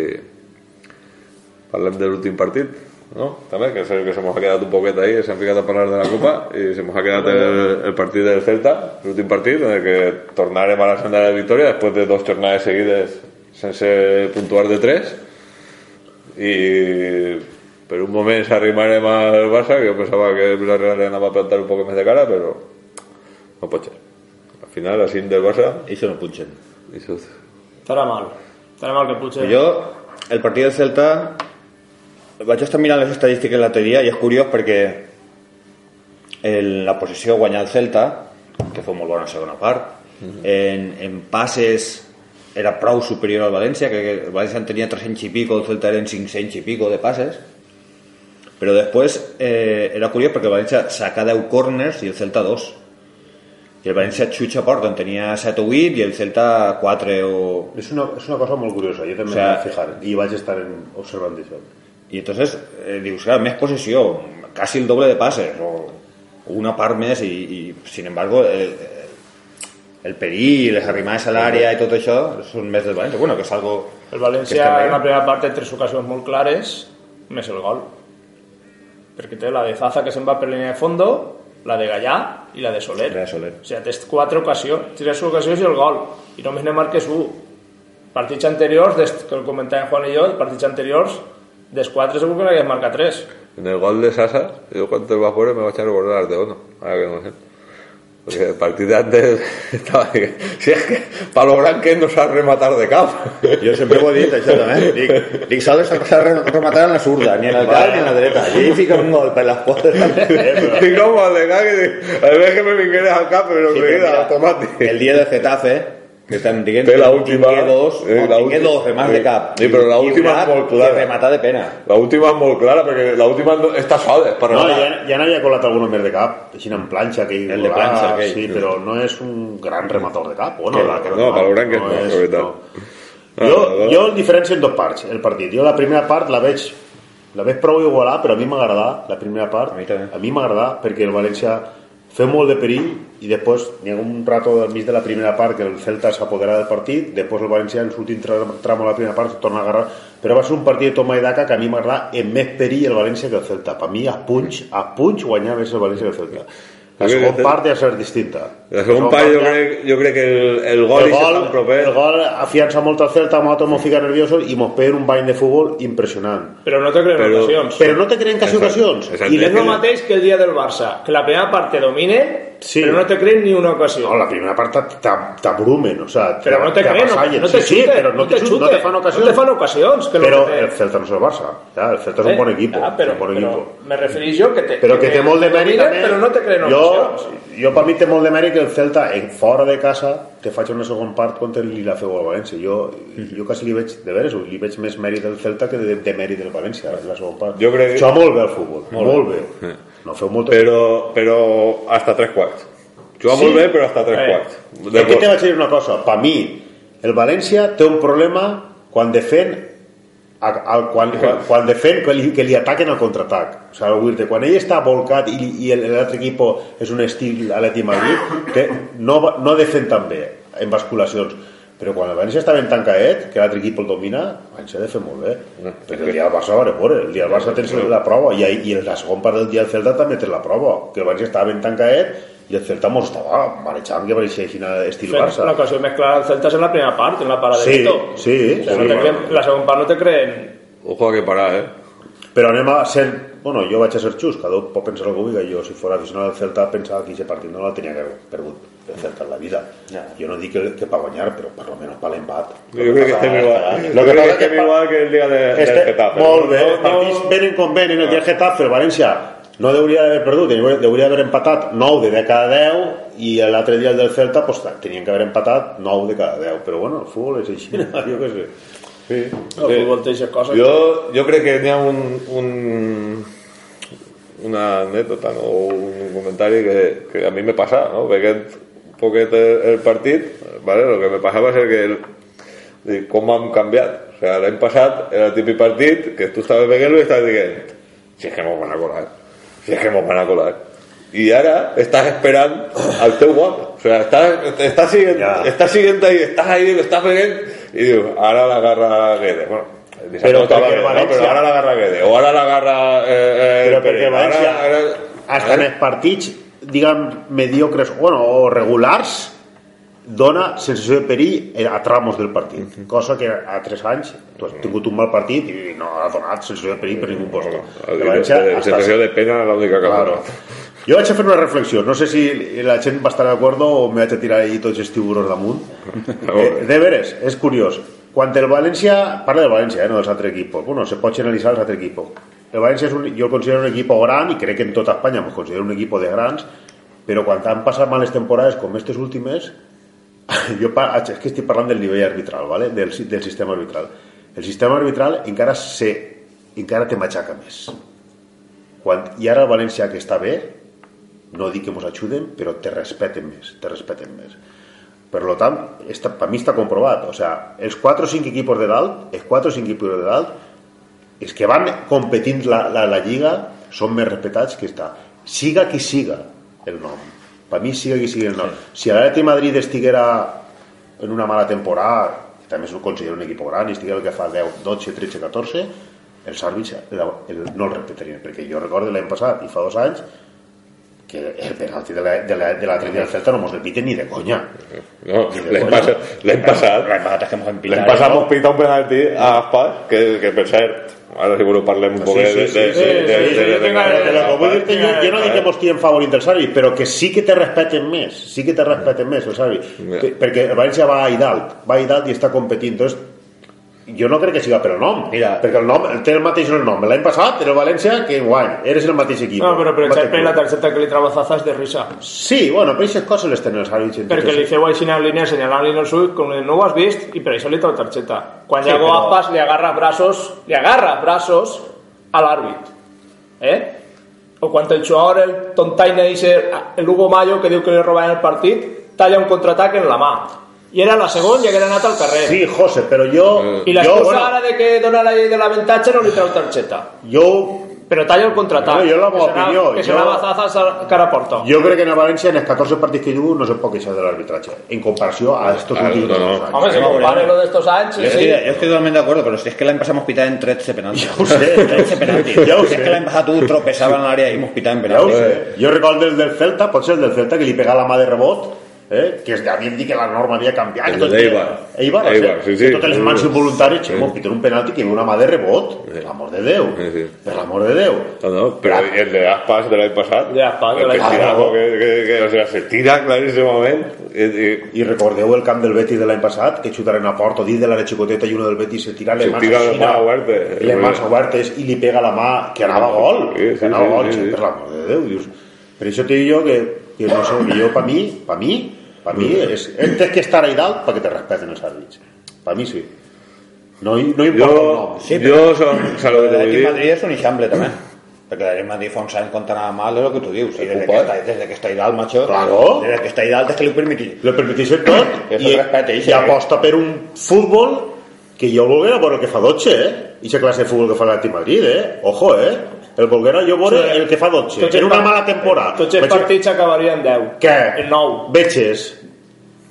Speaker 1: parlem de l'últim partit, no? També, que sé que se nos ha quedat un poquet ahí, s'han ficat a parlar de la Copa i se nos ha quedat el, el partit del Celta, l'últim partit, en el que tornarem a la senda de la victòria després de dos jornades seguides sense puntuar de tres. I per un moment s'arrimarem al Barça que jo pensava que el Villarreal li anava a plantar un poc més de cara però no pot ser. Al final la cinc del Barça.
Speaker 4: I això no punxen.
Speaker 1: i això
Speaker 3: Estarà mal. Estarà mal que potser...
Speaker 4: Jo, el partit del Celta, vaig estar mirant les estadístiques l'altre dia i és curiós perquè en la posició guanyar el Celta, que fou molt bona la segona part, en, en passes era prou superior al València, que el València en tenia 300 i pico, el Celta eren 500 i pico de passes, però després eh, era curiós perquè el València saca 10 corners i el Celta 2. I el València xutxa a porta, en tenia 7 o 8 i el Celta 4 o,
Speaker 2: és una, és una cosa molt curiosa, jo també
Speaker 4: O sea,
Speaker 2: m'he de fijar i vaig estar en, observant això.
Speaker 4: Y entonces eh, dius, claro, més posició, casi el doble de pases, o, o una part més, i, i sin embargo, el, el perill, les arrimades a l'àrea i tot això són més del València. Bueno, que és algo...
Speaker 3: El València en la primera part té tres ocasions molt clares, més el gol. Perquè té la de Zaza que se'n va per línia de fondo, la de Gallà i la de Soler.
Speaker 4: La de Soler.
Speaker 3: O sigui, tens quatre ocasions, tres ocasions i el gol. I només ne marques un. Partits anteriors, des, que el comentàvem Juan i jo, partits anteriors, dels quatre segur que n'hagués marcat tres.
Speaker 1: en el gol de Sasa yo cuando el va fuera me voy a echar a recordar de Ono ahora que no sé porque el partido de antes estaba si es que para lograr que no sabe rematar de cap
Speaker 4: Jo sempre ho he dit, això també. Dic, dic sols s'ha rematat en la zurda, ni en el cap ni en la dreta. I fica un gol per les potes
Speaker 1: y como al de cap que a ver que me vingueres al cap
Speaker 4: Sí, però
Speaker 1: enseguida
Speaker 4: mira, El dia de Getafe, que
Speaker 1: Té la
Speaker 4: que
Speaker 1: última,
Speaker 4: dos,
Speaker 1: eh, la última.
Speaker 4: dos remats de cap.
Speaker 1: Sí, però la
Speaker 4: I
Speaker 1: última és molt clara.
Speaker 4: que rematar de pena.
Speaker 1: la última és molt clara perquè la última no, està sola per
Speaker 2: No, ja, ja n'havia colat alguno més de cap, així en planxa, aquell
Speaker 4: El de planxa, aquell.
Speaker 2: Sí, però no és un gran rematador de cap. Bueno,
Speaker 1: No,
Speaker 2: la que
Speaker 1: no, valorant que no,
Speaker 2: és-
Speaker 1: la veritat.
Speaker 2: no. Jo, jo el diferencio en dos parts, el partit. Jo la primera part la veig la veig prou igualar, però a mi m'agrada la primera part.
Speaker 4: A mi també.
Speaker 2: A mi m'agrada perquè el València feu molt de perill i després n'hi ha un rato al mig de la primera part que el Celta s'apodera del partit, després el València en l'últim tra- tram de la primera part torna a agarrar, però va ser un partit de toma i daca que a mi m'agrada en més perill el València que el Celta. Per mi a punx, a punx guanyar més el València que el Celta. La segona part ja ser distinta.
Speaker 1: El segon part jo
Speaker 2: ja-
Speaker 1: crec, jo crec que el, el gol
Speaker 2: el gol,
Speaker 1: proper.
Speaker 2: el gol afiança molt el Celta, nosaltres mos fica nerviosos i mos peguen un bany de futbol impressionant.
Speaker 3: Però no te creen
Speaker 1: Però-
Speaker 3: ocasions.
Speaker 2: Però no te creen quasi ocasions.
Speaker 1: exacte.
Speaker 3: I és el mateix que el dia del Barça, que la primera part te dominen,
Speaker 2: Sí.
Speaker 3: però no te creen ni una ocasió.
Speaker 2: No, la primera part t'a- t'a- t'abrumen, o sea,
Speaker 3: Però no te creen, no, no te
Speaker 2: sí, sí,
Speaker 3: xuten,
Speaker 2: però no te, no te fan ocasions.
Speaker 3: No te fan ocasions. Que
Speaker 2: però
Speaker 3: no te-
Speaker 2: el Celta no és el Barça. Ja, el Celta és un bon equip.
Speaker 3: Ah, però,
Speaker 2: un bon
Speaker 3: però
Speaker 2: equip.
Speaker 3: me referís jo que te,
Speaker 2: Però que té molt de mèrit també.
Speaker 3: Però no te creen
Speaker 2: jo,
Speaker 3: ocasions.
Speaker 2: jo per mi té molt de mèrit que el Celta en fora de casa te faig una segon part contra li la feu al València. Jo, jo quasi li veig, de veres, li veig més mèrit del Celta que de, de mèrit del València, la segona part.
Speaker 1: Jo crec que-
Speaker 2: Això molt bé el futbol, molt, bé. No feu molt...
Speaker 1: Però, però hasta tres quarts. Juga
Speaker 2: Sí.
Speaker 1: molt bé, però hasta tres
Speaker 3: Eh.
Speaker 1: quarts.
Speaker 2: De Aquí te vaig dir una cosa. Per mi, el València té un problema quan defen a, a, quan, quan, quan defen que li, que li ataquen al contraatac. O sigui, quan ell està volcat i, i el- l'altre equip és un estil Atleti Madrid, que no, no defen tan bé en basculacions. Però quan el València està ben tancadet, que l'altre equip el domina, el València ha de fer molt bé. Perquè el dia del Barça va veure, el dia del Barça tens la prova, i, i en la segona part del dia del Celta també tens la prova, que el València estava ben tancadet i el Celta mos estava marejant que pareixia així estil
Speaker 3: Fent
Speaker 2: Barça.
Speaker 3: L'ocasió més clara del Celta és en la primera part, en la parada
Speaker 2: Sí,
Speaker 3: de Neto.
Speaker 2: sí,
Speaker 3: O sea, no
Speaker 2: sí.
Speaker 3: la segona part no te creen...
Speaker 1: Ojo a que parar, eh?
Speaker 2: Però anem a ser... Bueno, jo vaig a ser xus, cada un pot pensar el que vulgui. Jo, si fos aficionat del Celta, pensava que aquest partit no la tenia que haver perdut el Celta en la vida. Jo no dic que, que per guanyar, però per lo menos per l'empat.
Speaker 1: Yo creo que estem igual.
Speaker 2: Lo que es que
Speaker 1: estem igual que el dia de, del
Speaker 2: Este,
Speaker 1: Getafe.
Speaker 2: molt bé,
Speaker 1: No,
Speaker 2: els partits
Speaker 1: no,
Speaker 2: venen com venen. El dia del Getafe, el València no hauria d'haver perdut, hauria d'haver empatat 9 de cada 10 i l'altre dia el del Celta pues, tenien que haver empatat 9 de cada 10 però bueno, el futbol és així, jo què sé
Speaker 1: Sí,
Speaker 3: El futbol té aquestes coses.
Speaker 1: Jo, jo crec que n'hi ha un, un, una anècdota no? o un comentari que, que a mi me passa, no? perquè un poquet el, el partit, ¿vale? lo que me passava és que el, dic, com hem canviat. O sea, l'any passat era el típic partit que tu estaves veient-lo i estaves dient si és que mos van a colar, si és que mos van a colar. I ara estàs esperant al teu gol. O sea, estàs, siguent,
Speaker 2: Ja.
Speaker 1: estàs siguent ahí, estàs ahí, estàs veient i dius, ara l'agarra Guedes. Bueno,
Speaker 2: Però perquè
Speaker 1: Guedes, no?
Speaker 2: València-
Speaker 1: però ara l'agarra Guedes, o ara l'agarra eh, eh,
Speaker 2: però perquè València
Speaker 1: ara, ara,
Speaker 2: hasta en els partits diguem mediocres bueno, o regulars dona sensació de perill a tramos del partit cosa que a 3 anys tu has tingut un mal partit i no ha donat sensació de perill per ningú
Speaker 1: el,
Speaker 2: El València
Speaker 1: sensació de pena l'única que
Speaker 2: Claro. Jo vaig a fer una reflexió, no sé si la gent va estar d'acord o me vaig a tirar ahí tots els tiburons damunt. Eh, de veres, és curiós. Quan el València, parla del València, eh, no dels altres equipos, bueno, se pot generalitzar els altres equipos. El València és un, jo el considero un equip gran i crec que en tota Espanya me considero un equip de grans, però quan han passat males temporades com aquestes últimes, jo és que estic parlant del nivell arbitral, ¿vale? del, del sistema arbitral. El sistema arbitral encara se, encara te matxaca més. Quan, I ara el València que està bé, no dic que ens ajuden, però te respeten més, te respeten més. Per lo tant, esta, per mi està comprovat. O sea, els 4 o 5 equipos de dalt, els 4 o 5 equipos de dalt, els que van competint la, la, la Lliga són més respetats que està. Siga qui siga el nom. Per mi siga qui siga el nom. Si l'Atleti Madrid estiguera en una mala temporada, que també s'ho considera un equip gran, i estiguera el que fa 10, 12, 13, 14, els àrbits el, el, no el repetirien, perquè jo recordo l'any passat i fa dos anys que el penalti de la- de la- de l'Atleti del Celta no mos el piten ni de conya.
Speaker 1: No,
Speaker 2: Ni de
Speaker 1: l'any
Speaker 2: conya.
Speaker 1: passat, l'any passat,
Speaker 4: L'any passat és que mos hem pitat.
Speaker 1: l'any passat mos pita un penalti a Aspas, que, que per cert, ara segur que parlem un
Speaker 2: Sí,
Speaker 1: poc
Speaker 2: sí,
Speaker 1: de,
Speaker 2: jo no dic que mos tiren favorint els àrbits, però que sí que te respeten més, sí que te respeten més
Speaker 1: Ja.
Speaker 2: Per- perquè el València va a dalt, va a dalt i està competint, entonces jo no crec que siga per el nom,
Speaker 4: Mira.
Speaker 2: perquè el nom té el mateix el nom. L'any passat era el València que guany, eres el mateix equip.
Speaker 3: No, però per exemple la targeta que li trau a Zaza és de risa.
Speaker 2: Sí, bueno, però aquestes coses les tenen els àrbits.
Speaker 3: Perquè li feu així en línia assenyalant-li el sud, com no ho has vist, i per això li trau targeta. Quan
Speaker 2: Sí,
Speaker 3: Iago
Speaker 2: però-
Speaker 3: Aspas li agarra braços, li agarra braços a l'àrbit. Eh? O quan el jugador, el tontaina, dice, el Hugo Mayo, que diu que li robaven el partit, talla un contraatac en la mà. I era la segona i haguera anat al carrer.
Speaker 2: Sí, José, però jo...
Speaker 3: I
Speaker 2: jo,
Speaker 3: l'excusa
Speaker 2: bueno,
Speaker 3: ara de que dona la llei de l'avantatge no li trau targeta.
Speaker 2: jo,
Speaker 3: Però talla el contraatac.
Speaker 2: Bueno, jo la meva opinió,
Speaker 3: Que
Speaker 2: jo-
Speaker 3: serà Zaza a cara a porta.
Speaker 2: jo crec que en el València, en els 14 partits que jugo, no se pot queixar de l'arbitratge, en comparació a estos
Speaker 1: Ah,
Speaker 2: últimos
Speaker 1: no, no.
Speaker 2: años.
Speaker 3: Home, si
Speaker 4: No,
Speaker 3: compare
Speaker 4: no.
Speaker 3: lo de estos anys,
Speaker 4: Yo
Speaker 3: sí.
Speaker 4: estoy, yo estoy totalmente de acuerdo, pero si es que la empezamos a pitar en 13 penaltis.
Speaker 2: ho sé.
Speaker 4: 13 penaltis.
Speaker 2: Ja ho
Speaker 4: Si
Speaker 2: sé.
Speaker 4: és que l'any passat tu tropeçava en l'àrea i mos pitàvem
Speaker 2: Ja ho
Speaker 4: penaltis.
Speaker 2: sé. Jo recordo el del Celta, potser el del Celta, que li pega la mà de rebot, eh? que es havien dit que la norma havia canviat.
Speaker 1: El
Speaker 2: que tot-
Speaker 1: d'Eibar.
Speaker 2: Eibar,
Speaker 1: Eibar,
Speaker 2: sí,
Speaker 1: sí, sí.
Speaker 2: Que totes les mans
Speaker 1: Sí.
Speaker 2: involuntàries, sí. piten un penalti que ve una mà de rebot. Per l'amor de Déu.
Speaker 1: Sí, sí.
Speaker 2: Per l'amor de Déu.
Speaker 1: No, no, pero el de Aspas del año pasado.
Speaker 3: De Aspas,
Speaker 1: que
Speaker 3: año
Speaker 1: tira,
Speaker 2: pasado.
Speaker 1: que, que, que, o sea, se tira clarísimamente. Y, y,
Speaker 2: I recordeu el camp del Betis de l'any passat, que xutaren a Porto dins de l'àrea xicoteta i uno del Betis se tira les
Speaker 1: Se
Speaker 2: mans
Speaker 1: la mà obertes.
Speaker 2: i les mans obertes i li pega la mà que anava a gol,
Speaker 1: Sí, sí,
Speaker 2: que anava
Speaker 1: sí,
Speaker 2: gol,
Speaker 1: sí, sí.
Speaker 2: per l'amor de Déu, dius. Per això te dic jo que, que no sé, que jo, per mi, per mi, per mi, és, és tens que estar ahí dalt perquè te respeten els àrbits. Per mi sí. No, no importa el
Speaker 1: yo,
Speaker 2: nom.
Speaker 4: Sí,
Speaker 1: yo son, o sea, lo que te
Speaker 4: Aquí Madrid és un eixample també. Perquè Daniel Madrid fa uns anys quan t'anava mal, és el que tu dius. I des que, està, des que està dalt, macho,
Speaker 2: Claro.
Speaker 4: des que està dalt és que li ho permetís.
Speaker 2: Le permetís tot
Speaker 4: Que
Speaker 2: i,
Speaker 4: se'l respecte, i
Speaker 2: i
Speaker 4: sí.
Speaker 2: aposta per un futbol que jo volguera veure el que fa Dotxe, eh? I la classe de futbol que fa l'Atlètic Madrid, eh? Ojo, eh? El volguera jo veure
Speaker 3: Sí.
Speaker 2: el que fa Dotxe.
Speaker 3: Tots
Speaker 2: En
Speaker 3: els
Speaker 2: una mala temporada.
Speaker 3: Tots els
Speaker 2: Veig-
Speaker 3: partits acabarien 10.
Speaker 2: Què?
Speaker 3: En 9.
Speaker 2: Veges.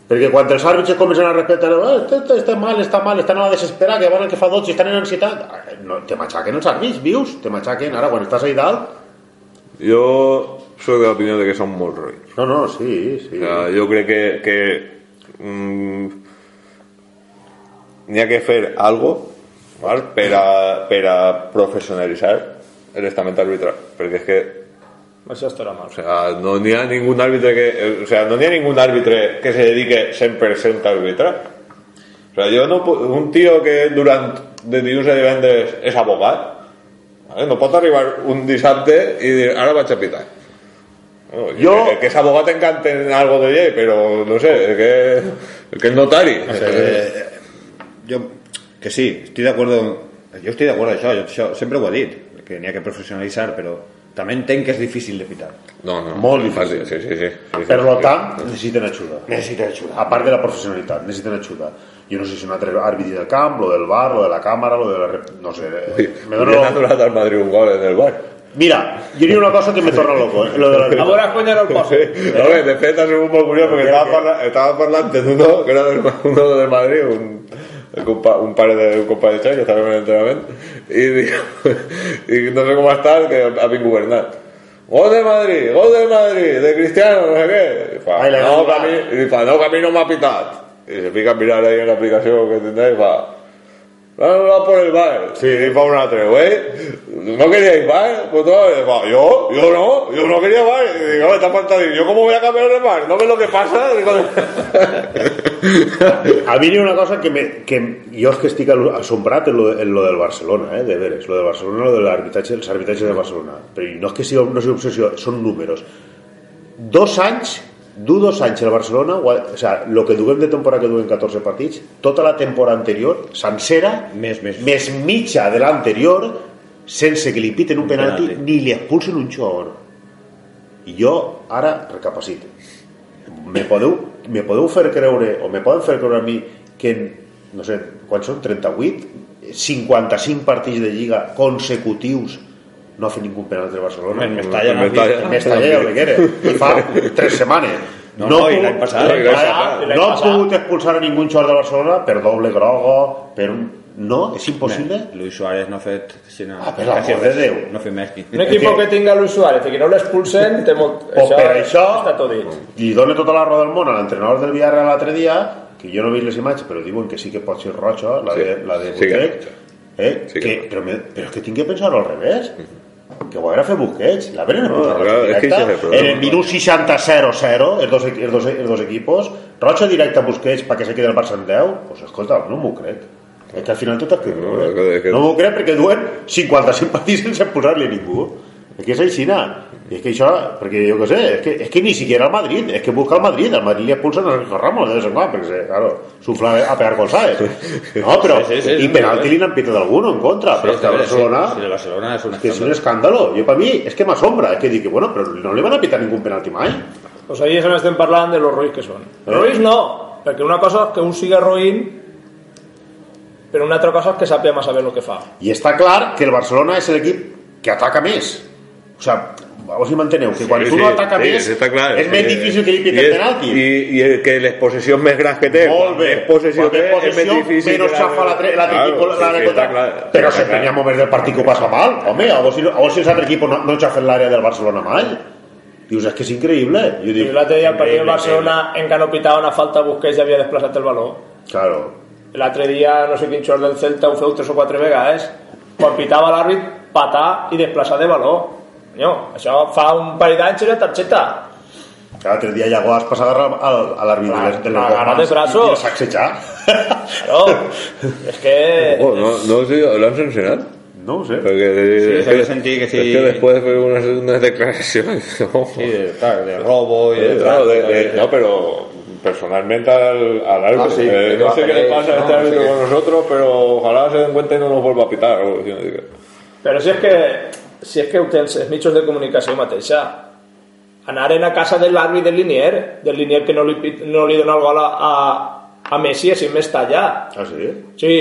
Speaker 2: Perquè quan els àrbitres comencen a respectar, oh, este, este, està mal, està mal, estan a la desesperar, que veuen el que fa Dotxe, estan en ansietat, eh, no, te matxaquen els àrbitres, vius? Te matxaquen. Ara, quan estàs ahí dalt...
Speaker 1: Jo soc de l'opinió de que són molt roïns.
Speaker 2: No, no, sí, sí.
Speaker 1: Sea, jo crec que, que mm, n'hi ha que fer algo val? Per, a, per a professionalitzar l'estament arbitral perquè és que
Speaker 3: Això estarà mal.
Speaker 1: o sea, no n'hi ha ningú àrbitre que o sea, no n'hi ha ningú àrbitre que se dedique 100% a arbitrar o sea, jo no, un tio que durant de dilluns a divendres és abogat vale? no pot arribar un dissabte i dir ara vaig a pitar no,
Speaker 2: Jo-
Speaker 1: el que és abogat encanten algo de llei però no sé, el que, el que és notari
Speaker 4: Eh, jo, que sí, estic d'acord jo estic d'acord amb això, jo això sempre ho he dit que n'hi ha que professionalitzar però també entenc que és difícil de pitar
Speaker 1: no, no,
Speaker 2: Molt difícil.
Speaker 1: sí, sí, sí, sí, sí.
Speaker 2: Per lo tant, necessiten ajuda.
Speaker 4: necessita ajuda
Speaker 2: A part de la professionalitat, necessiten ajuda. Jo no sé si un altre àrbitre del camp, lo del bar, lo de la càmera, lo de la... No sé. eh, Me dono...
Speaker 1: anul·lat al Madrid un gol en el bar
Speaker 2: Mira, jo hi ha una cosa que me torna loco. Eh? Lo de
Speaker 3: A
Speaker 2: la...
Speaker 3: veure quan era el post.
Speaker 1: No, bé, de fet ha sigut molt curiós perquè estava, parla, estava parlant d'uno que era del, uno de Madrid, un, un pare de un compa de Xai que estava en l'entrenament i, diu, i no sé com està que ha vingut Bernat Gol de Madrid, gol de Madrid, de Cristiano, no sé fa,
Speaker 2: Ai, la
Speaker 1: no, que a i fa, no, que a mi no m'ha pitat. I se fica a mirar ahí en la aplicación que tendrá y fa, no, no, por el bar. Sí, y fa un altre, güey. ¿No queríais bar? Pues todo, yo, yo no, yo no quería bar. Y digo, me está faltando, ¿yo cómo voy a cambiar de bar? ¿No ves lo que pasa? Digo,
Speaker 2: A mi hi ha una cosa que, me, que jo és que estic al- assombrat en lo, en lo del Barcelona, eh, de veres, lo del Barcelona, lo de l'arbitratge, els arbitratges de Barcelona. Però no és que sigui, no sigui obsessió, són números. Dos anys, du dos anys el Barcelona, o, sea, lo que duguem de temporada que duguem 14 partits, tota la temporada anterior, sencera,
Speaker 4: Més, més.
Speaker 2: més mitja de l'anterior, sense que li piten un,
Speaker 4: Un
Speaker 2: penalti,
Speaker 4: penalti.
Speaker 2: ni li expulsen un xor. I jo ara recapacito me podeu, me podeu fer creure o me poden fer creure a mi que en, no sé, quan són 38 55 partits de lliga consecutius no ha fet ningú penal del Barcelona
Speaker 4: En Mestalla
Speaker 1: En
Speaker 4: no.
Speaker 1: Mestalla.
Speaker 2: en Mestalla i el Reguera i fa 3 setmanes
Speaker 4: No, no, i l'any passat.
Speaker 2: no,
Speaker 1: I l'any
Speaker 2: ha-
Speaker 3: passat.
Speaker 2: no ha pogut expulsar a ningú jugador del Barcelona per doble grogo per un... no, és impossible
Speaker 4: Luis Suárez no ha fet sinó,
Speaker 2: Ah, per l'amor de Déu.
Speaker 4: no ha fet més que
Speaker 3: Un equip
Speaker 2: que-
Speaker 3: que tinga Luis Suárez i que no l'expulsen, té molt...
Speaker 2: O per això,
Speaker 3: està tot dit.
Speaker 2: li dona tota la roda del món a l'entrenador del Villarreal l'altre dia, que jo no he vist les imatges, però diuen que sí que pot ser roja, la de,
Speaker 1: Sí,
Speaker 2: la de
Speaker 1: sí que és
Speaker 2: Busquets,
Speaker 1: roja.
Speaker 2: eh?
Speaker 1: Sí que
Speaker 2: que, però, me, però és que tinc que pensar-ho al revés. Que ho haguera fet Busquets, la venen
Speaker 1: No,
Speaker 2: no,
Speaker 1: clar, és que problema.
Speaker 2: en el minut 60-0-0, els dos, els, dos, els dos equipos, roja directa a Busquets perquè se quedi el Barça en 10, pues escolta, no m'ho crec. És que al final tot és que
Speaker 1: No,
Speaker 2: no m'ho crec perquè duen 55 partits sense posar-li a ningú. És que és aixina. I és que això, perquè jo què sé, és que, és que ni siquiera el Madrid, és que busca el Madrid, el Madrid li expulsen a Sergio Ramos de vez en porque, se- claro, sufla a pegar con ¿sabes? No, però,
Speaker 4: Sí, sí, sí,
Speaker 2: i
Speaker 4: sí,
Speaker 2: penalti
Speaker 4: sí.
Speaker 2: li n'han pitat alguno en contra, però és que a Barcelona,
Speaker 4: Sí, el Barcelona és un
Speaker 2: que és un
Speaker 4: escàndol.
Speaker 2: escàndalo. Jo per mi, és que m'assombra, és que dic, bueno, però no li van a pitar ningú penalti mai.
Speaker 3: Pues ahí és on estem parlant de los roïns que són.
Speaker 2: Eh?
Speaker 3: Roïns no, perquè una cosa és que un siga roïn, però una altra cosa és que sàpiga massa bé el que fa.
Speaker 2: I està clar que el Barcelona és l'equip que ataca més. O sigui, a m'enteneu, que quan
Speaker 1: Sí,
Speaker 2: no
Speaker 1: sí,
Speaker 2: ataca
Speaker 1: sí,
Speaker 2: més,
Speaker 1: està clar.
Speaker 2: és més
Speaker 1: Sí.
Speaker 2: difícil que li
Speaker 1: I
Speaker 2: piten penalti.
Speaker 1: I, i el que les possessions més grans que té,
Speaker 2: Molt bé.
Speaker 1: més possessió té,
Speaker 2: més
Speaker 1: és més
Speaker 2: possessió,
Speaker 1: difícil.
Speaker 2: xafa l'altre l'altre
Speaker 1: Claro, sí,
Speaker 2: l'àrea
Speaker 1: sí,
Speaker 2: contra.
Speaker 1: està clar.
Speaker 2: Però
Speaker 1: Està
Speaker 2: sempre
Speaker 1: clar.
Speaker 2: n'hi ha moments del partit que ho passa mal. Home, a si, a veure si els altres equipos no, no xafen l'àrea del Barcelona mai. Dius, és que és increïble. Jo
Speaker 3: I
Speaker 2: dic,
Speaker 3: l'altre dia el partit del Barcelona en què no pitava una falta Busquets ja havia desplaçat el
Speaker 2: increïble. Claro.
Speaker 3: L'altre dia, no sé quin xor del Celta, ho feu tres o quatre vegades. Quan pitava l'àrbit, patar i desplaçar de valor. Senyor, això fa un parell d'anys era targeta.
Speaker 2: L'altre dia ja vas passar al- al- a l'àrbit de les, de les mans
Speaker 3: de braços.
Speaker 2: i el sacsejar.
Speaker 3: Claro, és que...
Speaker 1: Oh, no, no sé, ¿lo han sancionado?
Speaker 2: No ho sé.
Speaker 1: Porque
Speaker 4: Sí,
Speaker 1: es, que,
Speaker 4: sentir que sí.
Speaker 1: es que después fue unas, unas declaraciones. ¿no?
Speaker 4: Sí, de, claro, de robo y de...
Speaker 1: Claro, de- de- no, pero personalmente al, al árbitro.
Speaker 4: Ah, sí,
Speaker 1: eh, no sé
Speaker 4: a
Speaker 1: qué le pasa a este
Speaker 4: ¿no?
Speaker 1: árbitro
Speaker 4: Sí.
Speaker 1: con nosotros, pero ojalá se den cuenta y no nos vuelva a pitar. o algo así, ¿no? Digo,
Speaker 3: Però si és que si és que els mitjans de comunicació mateixa, anaren a casa de l'àrbit del Linier, del Linier que no li, no li dona el gol a, a, a Messi, així més allà.
Speaker 2: Ah, sí?
Speaker 3: Sí,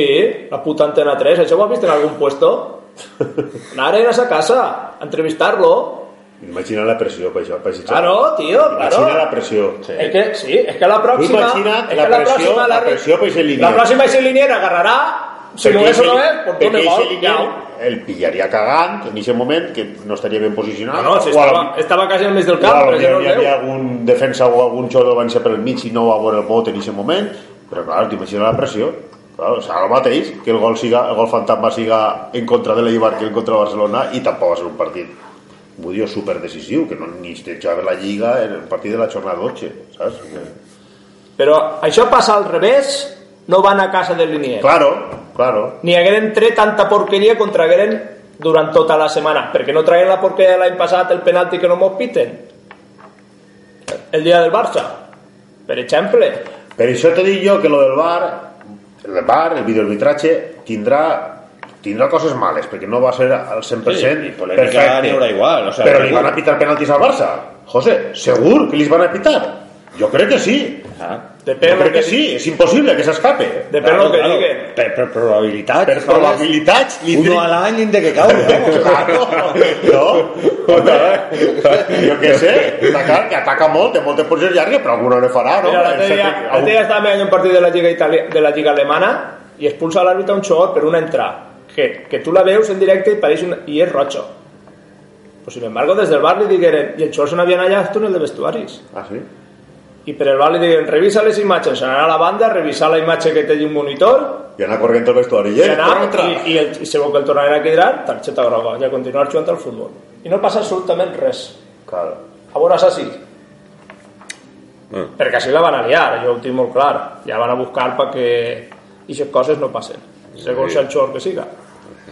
Speaker 3: la puta Antena 3, això ho has vist en algun puesto? Anaren a sa casa a entrevistar-lo.
Speaker 2: Imagina la pressió per això. Per això.
Speaker 3: Claro, tío, claro.
Speaker 2: Imagina la pressió.
Speaker 3: Es que, sí, es que la próxima.
Speaker 2: Imagina't
Speaker 3: es
Speaker 2: la
Speaker 3: la
Speaker 2: pressió-
Speaker 3: próxima
Speaker 2: la
Speaker 3: la,
Speaker 2: pressió per ese Linier.
Speaker 3: La próxima ese Linier agarrará. Si no es o no es, por
Speaker 2: perquè
Speaker 3: tu
Speaker 2: ese
Speaker 3: gol.
Speaker 2: Linier
Speaker 3: Nyau.
Speaker 2: el pillaria cagant en aquest moment, que no estaria ben posicionat.
Speaker 3: No, no, si
Speaker 2: O a la-
Speaker 3: estava, estava quasi al mig del
Speaker 2: a
Speaker 3: camp,
Speaker 2: lo
Speaker 3: però
Speaker 2: hi havia algun defensa o algun jugador van ser per el mig i no va veure el bot en aquest moment, però clar, t'imagina la pressió. Claro, o sigui, el mateix, que el gol, siga, el gol fantasma siga en contra de l'Eibar que en contra de Barcelona i tampoc va ser un partit vull dir, super decisiu, que no ni es jugava la Lliga en el partit de la jornada 12, saps?
Speaker 3: Però això passa al revés, no van a casa del Linier.
Speaker 2: Claro, claro.
Speaker 3: Ni hagueren tret tanta porqueria com tragueren durant tota la setmana, perquè no tragueren la porqueria de l'any passat, el penalti que no mos piten. El dia del Barça, per exemple.
Speaker 2: Per això te dic jo que lo del VAR, el VAR, el videoarbitratge, tindrà tindrà coses males, perquè no va ser al 100%
Speaker 4: Sí, i polèmica n'hi haurà igual, o sea,
Speaker 2: però li van a pitar penaltis al Barça. José, segur que li van a pitar? Jo crec que sí.
Speaker 4: Ah,
Speaker 3: del
Speaker 2: crec que
Speaker 3: que
Speaker 2: sí, és impossible que s'escape.
Speaker 3: Depèn del que diguen.
Speaker 4: Per, per probabilitat.
Speaker 2: Per probabilitats... li
Speaker 4: Uno a l'any de que cau.
Speaker 2: Claro, no? Home, jo què sé, està clar que ataca molt, té moltes posicions llargues, però alguna ne farà, no?
Speaker 3: Mira, l'altre dia, l'altre dia estava mirant un partit de la Lliga, Itali de la Lliga alemana i expulsa a l'àrbitre un xogor per una entrada que, que tu la veus en directe i pareix una, i és pues sin embargo des del bar li digueren i el n'havia anat allà al túnel de vestuaris
Speaker 2: Ah, sí?
Speaker 3: I per el bar li digueren revisa les imatges se n'anà a la banda, revisar la imatge que té un monitor.
Speaker 2: I anar corrent al vestuari.
Speaker 3: i
Speaker 2: Eh,
Speaker 3: anar
Speaker 2: corre, entra.
Speaker 3: i, i, el, i segur que el tornaren a quedar targeta groga i a continuar jugant al futbol. I no passa absolutament res.
Speaker 2: Claro.
Speaker 3: a veure si perquè així la van a liar, jo ho tinc molt clar. Ja van a buscar perquè aquestes coses no passen segons
Speaker 1: Sí.
Speaker 3: el xor que siga.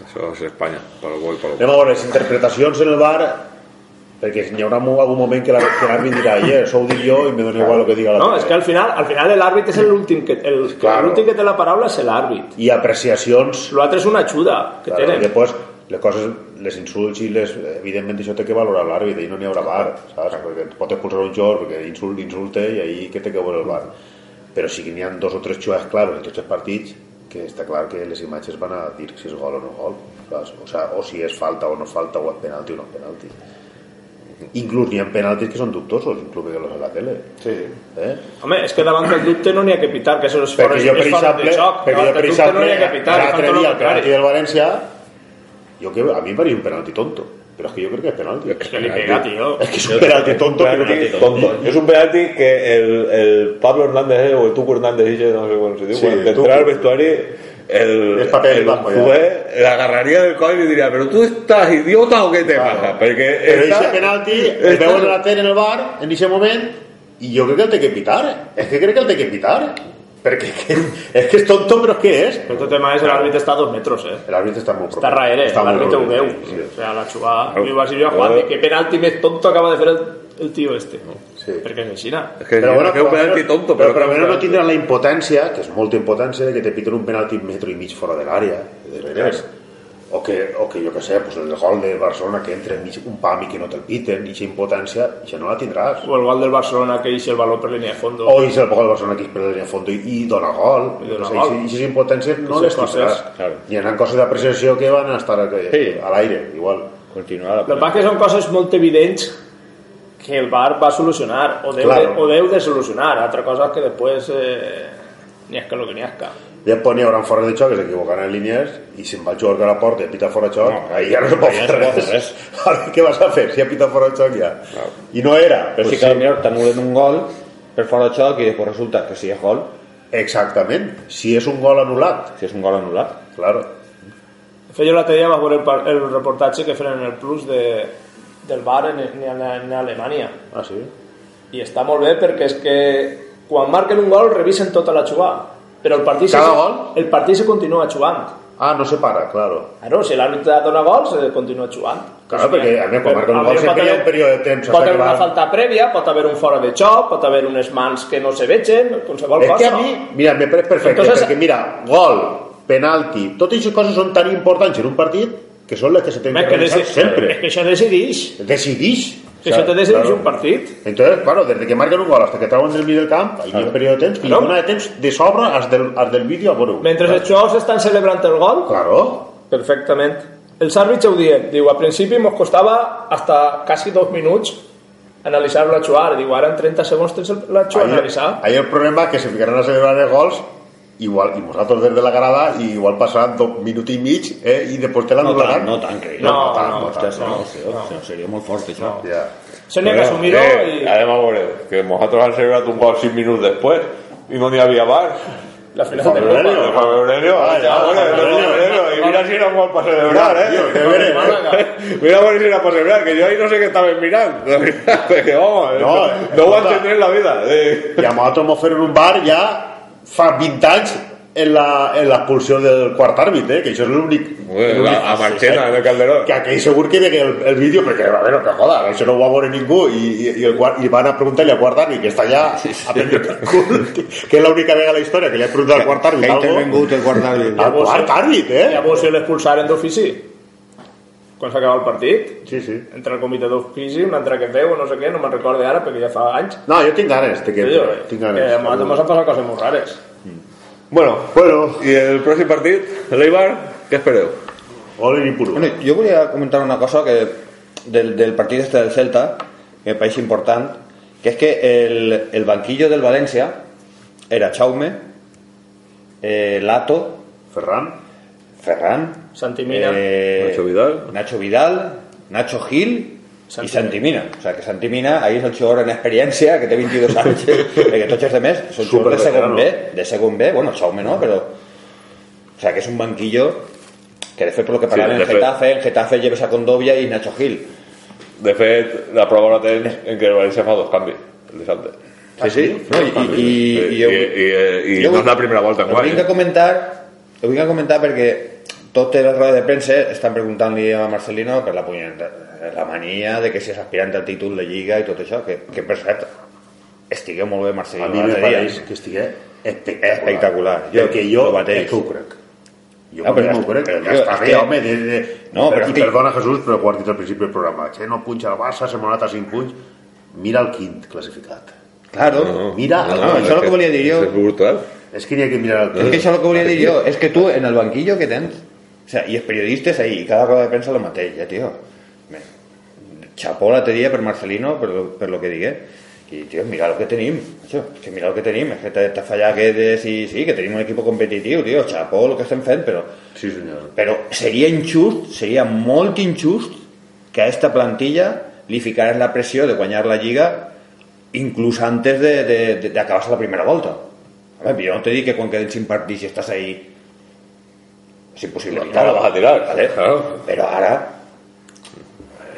Speaker 1: Això és Espanya, per gol, per
Speaker 2: Anem a veure les interpretacions en el bar perquè n'hi haurà algun moment que l'àr- que l'àrbit dirà yeah, això ho dic jo i me dona igual el que diga la
Speaker 3: no,
Speaker 2: tele".
Speaker 3: és que al final, al final l'àrbit és l'últim que, el,
Speaker 2: Claro.
Speaker 3: l'últim que té la paraula és l'àrbit
Speaker 2: i apreciacions
Speaker 3: l'altre és una ajuda que
Speaker 2: claro, i
Speaker 3: tenen
Speaker 2: després les coses, les insults i les, evidentment això té que valorar l'àrbit i no n'hi haurà bar saps? perquè et pot expulsar un jugador perquè insult, insulte i ahí que té que veure el bar però sí que n'hi ha dos o tres jugades claves en tots els partits que està clar que les imatges van a dir si és gol o no gol saps? O, sea, o si és falta o no falta o és penalti o no és penalti ha penaltis que són dubtosos inclús que los a la tele
Speaker 4: Sí.
Speaker 2: eh?
Speaker 3: home, és que davant del dubte no n'hi ha que pitar que és fora,
Speaker 2: perquè jo per exemple,
Speaker 3: de xoc
Speaker 2: perquè jo per
Speaker 3: no
Speaker 2: exemple
Speaker 3: n'hi ha que pitar
Speaker 2: l'altre
Speaker 3: fan tot
Speaker 2: dia
Speaker 3: el
Speaker 2: penalti del València jo que a mi em pareix un penalti tonto però és que jo crec que és penalti
Speaker 3: és que li pega, tio
Speaker 2: és que és un penalti tonto que.
Speaker 1: Es un penalti que el, el Pablo Hernández eh, o el Tuco Hernández, dice, no sé cómo se dice,
Speaker 2: Sí,
Speaker 1: cuando
Speaker 2: el
Speaker 1: al
Speaker 2: Tuco.
Speaker 1: vestuario, el,
Speaker 2: Es papel
Speaker 1: el
Speaker 2: bajo ya.
Speaker 1: juez le agarraría del coll y diría, pero tú estás idiota o qué te pasa? Porque
Speaker 2: però
Speaker 1: está-
Speaker 2: aquest penalti el
Speaker 1: está-
Speaker 2: veuen a la tele en el bar en aquest moment i jo crec que el té que pitar és que crec que el té que pitar perquè que, és que és tonto però és que és
Speaker 3: Però tot el és l'àrbit està a dos metres, eh?
Speaker 2: l'àrbit està molt
Speaker 3: Està darrere,
Speaker 2: Està molt
Speaker 3: l'àrbit ho
Speaker 2: proper.
Speaker 3: veu.
Speaker 2: Sí.
Speaker 3: O sigui, la jugada...
Speaker 1: Claro.
Speaker 3: Jo vaig dir a Juan,
Speaker 1: Claro.
Speaker 3: que penalti més tonto acaba de fer el, el tio este.
Speaker 2: Sí.
Speaker 3: Perquè és així, no?
Speaker 1: Es que,
Speaker 2: però bueno,
Speaker 1: un penalti tonto,
Speaker 2: però,
Speaker 1: pero,
Speaker 2: però almenys no tindran la impotència, que és molta impotència, de que te piten un penalti un metro i mig fora de l'àrea, de veres. O que, o que jo que sé, pues el gol de Barcelona que entra enmig un pam i que no te'l piten, i aquesta impotència, això no la tindràs.
Speaker 3: O el gol del Barcelona que deixa el valor per línia de fondo.
Speaker 2: O i el gol del Barcelona que és per línia de fons i, i dona gol.
Speaker 3: I dona
Speaker 2: O sigui,
Speaker 3: gol.
Speaker 2: I aquestes impotències no les tindràs.
Speaker 4: claro.
Speaker 2: Hi ha coses d'apreciació que van a estar a,
Speaker 4: Sí.
Speaker 2: a l'aire, igual.
Speaker 4: Continuar la
Speaker 3: El que són coses molt evidents que el VAR va solucionar o deu,
Speaker 2: Claro.
Speaker 3: de, o deu de solucionar. Altra cosa que després eh, ni és que lo que ni és que.
Speaker 2: Després n'hi haurà fora de xoc que s'equivocaran en línies i si em va el jugador a la porta i pita fora de xoc,
Speaker 4: No,
Speaker 2: ahí ja no se pot fer
Speaker 4: no
Speaker 2: res.
Speaker 4: res.
Speaker 2: Ara, què vas a fer si ha pitat fora de xoc ja? I no era.
Speaker 4: Però
Speaker 2: Pues
Speaker 4: sí que potser t'anulen un gol per fora de xoc i després resulta que sí és gol,
Speaker 2: Exactament. Si és un gol anul·lat,
Speaker 4: si és un gol anul·lat.
Speaker 2: claro.
Speaker 3: De fet, jo l'altre dia vaig veure el, el reportatge que feien en el Plus de, del VAR en, en, en Alemanya.
Speaker 2: Ah, sí?
Speaker 3: I està molt bé perquè és que quan marquen un gol revisen tota la jugada. Però el partit,
Speaker 2: Cada
Speaker 3: se,
Speaker 2: gol?
Speaker 3: el partit se continua jugant.
Speaker 2: Ah, no se para, claro.
Speaker 3: Claro, si l'àrbitre dona gol, se continua jugant.
Speaker 2: Claro, perquè, a mi, quan marquen un gol sempre hi ha un període de temps
Speaker 3: Pot haver una falta prèvia, pot haver un fora de xoc, pot haver unes mans que no se vegen, qualsevol
Speaker 2: És
Speaker 3: cosa.
Speaker 2: que a mi, mira, me pareix perfecte,
Speaker 3: Entonces-
Speaker 2: perquè mira, gol, penalti, totes aquestes coses són tan importants en un partit que són les que se tenen que
Speaker 3: que
Speaker 2: revisar
Speaker 3: deci-
Speaker 2: sempre.
Speaker 3: és que això decidix.
Speaker 2: Decidix.
Speaker 3: Que això te decideix un partit.
Speaker 2: Entonces, claro, desde que marquen un gol hasta que trauen del mig del camp, hi ha un període de temps hi
Speaker 3: Claro.
Speaker 2: dona de temps de sobre als del, als del vídeo a veure
Speaker 3: Mentre els jugadors estan celebrant el gol,
Speaker 2: Claro.
Speaker 3: perfectament. Els àrbits ho diuen. Diu, al principi mos costava hasta quasi dos minuts analitzar la jugar. Diu, ara en 30 segons tens la jugar
Speaker 2: Ahí,
Speaker 3: analitzar.
Speaker 2: ahí el problema que se ficaran a celebrar els gols igual, i nosaltres des de la grada i igual passaran dos minut i mig eh, i després te
Speaker 4: No
Speaker 2: l'anul·laran
Speaker 4: tan, no tan, crec.
Speaker 3: No,
Speaker 2: no tant,
Speaker 3: no,
Speaker 2: no tant,
Speaker 4: Hòstia, no, no, no, seria molt fort, això.
Speaker 2: Ja.
Speaker 3: Això n'hi ha que assumir-ho
Speaker 1: Eh,
Speaker 3: i
Speaker 1: Además, bueno, que nosotros han celebrado un gol 6 minutos después y no ni había bar.
Speaker 3: la final de
Speaker 2: Aurelio.
Speaker 3: Copa.
Speaker 1: De Juan Aurelio,
Speaker 2: Ah, ya,
Speaker 1: bueno, de Juan
Speaker 2: Aurelio.
Speaker 1: Aurelio. Y mira si era un gol para celebrar,
Speaker 2: Tío,
Speaker 1: ¿eh?
Speaker 2: que veré,
Speaker 1: Mira a ver si era para celebrar, que yo ahí no sé qué estaba mirando. que vamos,
Speaker 2: No,
Speaker 1: no,
Speaker 2: eh,
Speaker 1: no voy a
Speaker 2: escolta.
Speaker 1: entender la vida. eh.
Speaker 2: I a nosaltres mos feren un bar ja fa 20 anys en la- en l'expulsió del quart àrbit, eh? que això és l'únic...
Speaker 1: Bueno, a, Marchena, en el Calderón.
Speaker 2: que aquell segur que veia el, el vídeo perquè, a veure, que joda, això no ho va veure ningú i, i, i, el i van a preguntar-li al quart àrbit que està allà a prendre pel cul que és l'única vegada a la història que li ha preguntat al quart
Speaker 4: Que
Speaker 2: àrbit
Speaker 4: ha
Speaker 2: algo
Speaker 4: intervingut el quart d'àrbit.
Speaker 2: al quart àrbit, eh?
Speaker 3: Llavors si l'expulsaren d'ofici quan s'acaba el partit
Speaker 2: Sí, sí.
Speaker 3: entre el comitè d'ofici, un altre que feu no sé què, no me'n recordo ara perquè ja fa anys
Speaker 2: No, jo tinc ganes de que...
Speaker 3: Digo,
Speaker 2: tinc
Speaker 3: que a
Speaker 2: ganes.
Speaker 3: nosaltres mos han passat coses molt rares
Speaker 1: Bueno,
Speaker 2: Bueno,
Speaker 1: y el próximo partido, el Eibar, ¿qué espereu?
Speaker 2: ole ni puro.
Speaker 4: Bueno, jo volia comentar una cosa que del, del partit este del Celta, que me parece important, que és que el, el banquillo del València era Chaume, eh, Lato,
Speaker 2: Ferran,
Speaker 4: Ferran,
Speaker 3: Santi Mina.
Speaker 4: eh,
Speaker 1: Nacho Vidal.
Speaker 4: Nacho Vidal, Nacho Gil
Speaker 3: Santi
Speaker 4: i Santi Mina. O sea, que Santi Mina ahí és el jugador en experiència, que té 22 anys, perquè tots els demés són jugadors de segon B, de segon B, bueno, Chaume no, però... O sea, que és un banquillo que de fet per lo que
Speaker 1: de
Speaker 4: en
Speaker 1: fet.
Speaker 4: Getafe, en Getafe lleves a Condovia i Nacho Gil.
Speaker 1: De fet, la prova la tens en que el València fa dos canvis, el dissabte.
Speaker 4: Sí, sí. No, i, i, i,
Speaker 1: I,
Speaker 4: jo-
Speaker 1: i, i, i
Speaker 4: jo
Speaker 1: no és la primera volta en guany.
Speaker 4: comentar, ho vinc a comentar perquè totes les rodes de premsa estan preguntant-li a Marcelino per la punyeta, la mania de que si és aspirant al títol de Lliga i tot això, que, que per cert, estigueu molt bé Marcelino.
Speaker 2: a mi me pareix que estigui espectacular.
Speaker 4: Espectacular.
Speaker 2: Jo, perquè jo és que ho crec. Jo
Speaker 4: No,
Speaker 2: no,
Speaker 4: però
Speaker 2: m'ho
Speaker 4: és-
Speaker 2: crec.
Speaker 4: però,
Speaker 2: Ja està
Speaker 4: és
Speaker 2: bé,
Speaker 4: que-
Speaker 2: home. De, de,
Speaker 4: No, però
Speaker 2: I perdona, Jesús, però ho has dit al principi del programa. Che, no punxa el Barça, se m'ha anat a 5 punts. Mira el quint classificat.
Speaker 4: Claro.
Speaker 2: Mira,
Speaker 4: No,
Speaker 2: el-
Speaker 4: no, això és el que volia dir jo.
Speaker 1: És brutal.
Speaker 2: És que n'hi ha que mirar el
Speaker 4: Es que això és el que volia dir jo. És que tu, en el banquillo que tens, o sea, i els periodistes ahí, cada cosa de premsa el mateix, ja, tio. Chapó l'altre dia per Marcelino, per, lo- per lo que digué. I, tio, mira el que. Això, és que mira el que tenim. És que t'ha fallat que de, sí, sí, que tenim un equip competitiu, tio. Chapó el que estem fent, però,
Speaker 2: Sí, senyor.
Speaker 4: però seria injust, seria molt injust que a esta plantilla li ficares la pressió de guanyar la Lliga inclús antes de, de, de, de acabar-se la primera volta. A veure, jo no te dic que quan queden 5 partits i estàs ahí és impossible
Speaker 1: No, la vas a tirar,
Speaker 4: ¿vale?
Speaker 1: claro.
Speaker 4: Ara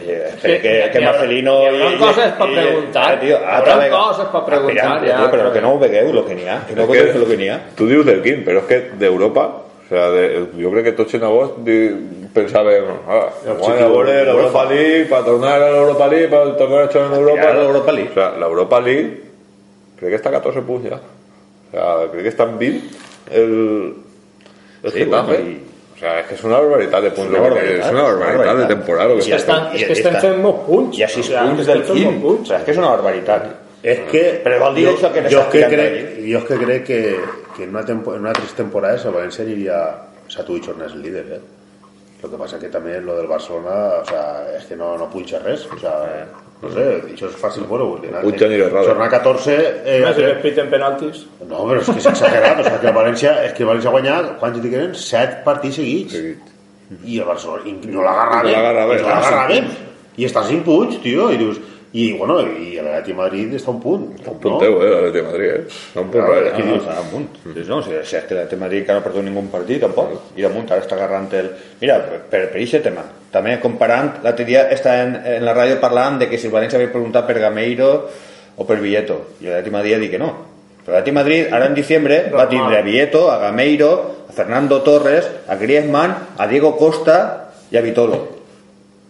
Speaker 4: eh,
Speaker 3: Que-
Speaker 4: que, que Marcelino
Speaker 3: hi coses per preguntar.
Speaker 4: eh, tio, altra vegada-
Speaker 3: coses per preguntar,
Speaker 4: Aspirant,
Speaker 3: ja,
Speaker 4: tio, però
Speaker 3: però-
Speaker 4: que no ho vegueu el que n'hi ha que no
Speaker 1: Es
Speaker 4: vegueu el que n'hi ha
Speaker 1: Tu dius del Quim, però és que d'Europa, o sea, de, jo crec que tots en agost di- pensàvem, ah, guanya a veure l'Europa League, per tornar a l'Europa League, per tornar a jugar en Europa.
Speaker 4: L'Europa League.
Speaker 1: O sea, l'Europa League crec que està a 14 punts ja. O sea, crec que està en 20 el, el
Speaker 4: Sí,
Speaker 1: Getafe.
Speaker 4: bueno, i-
Speaker 1: O sea, es que és una barbaritat de punts.
Speaker 4: una
Speaker 1: lo que-
Speaker 4: barbaritat,
Speaker 1: és una barbaritat de temporada. lo que
Speaker 4: I-
Speaker 3: és que
Speaker 4: i
Speaker 3: estem
Speaker 4: està-
Speaker 3: fent molts punts.
Speaker 4: i a 6
Speaker 3: O
Speaker 4: punts
Speaker 3: estem
Speaker 4: del
Speaker 3: molts punts.
Speaker 4: o sea, és que és una barbaritat
Speaker 2: És que jo,
Speaker 4: això que
Speaker 2: és que jo és que crec que, que en, una tempo, en una tres temporades el València aniria Satu i Jornés el líder, eh? Lo que passa que també lo del Barcelona, o sea, és que no, no punxa res, o sea, no sé, això és fàcil veure, perquè
Speaker 1: punxa ni res raro.
Speaker 2: Jornada 14... Eh,
Speaker 3: Més que piten penaltis.
Speaker 2: no, però és que és exagerat, o sea, que el València, és que el València ha guanyat, quants en queden? Set partits seguits.
Speaker 1: Seguit.
Speaker 2: I el Barcelona, i no l'agarra
Speaker 1: No
Speaker 2: bé.
Speaker 1: l'agarra bé,
Speaker 2: I no l'agarra
Speaker 1: no,
Speaker 2: bé. I està a 5 punts, tio, i dius... I, bueno, i l'Atleti de Madrid està a un punt.
Speaker 1: Un punteu, eh, l'Atleti de Madrid, eh? Està un punt
Speaker 2: Claro,
Speaker 1: res.
Speaker 2: que
Speaker 4: no, no, està damunt. Sí, no, si, si és que el Madrid encara no ha perdut ningú partit, tampoc. I damunt ara està agarrant el... Mira, per, per aquest tema, també comparant, l'altre dia està en, en la ràdio parlant de que si el València havia preguntat per Gameiro o per Vieto. I l'Atleti de Madrid ha dit que no. Però l'Atleti de Madrid, ara en diciembre, va tindre a Vieto, a Gameiro, a Fernando Torres, a Griezmann, a Diego Costa i a Vitolo.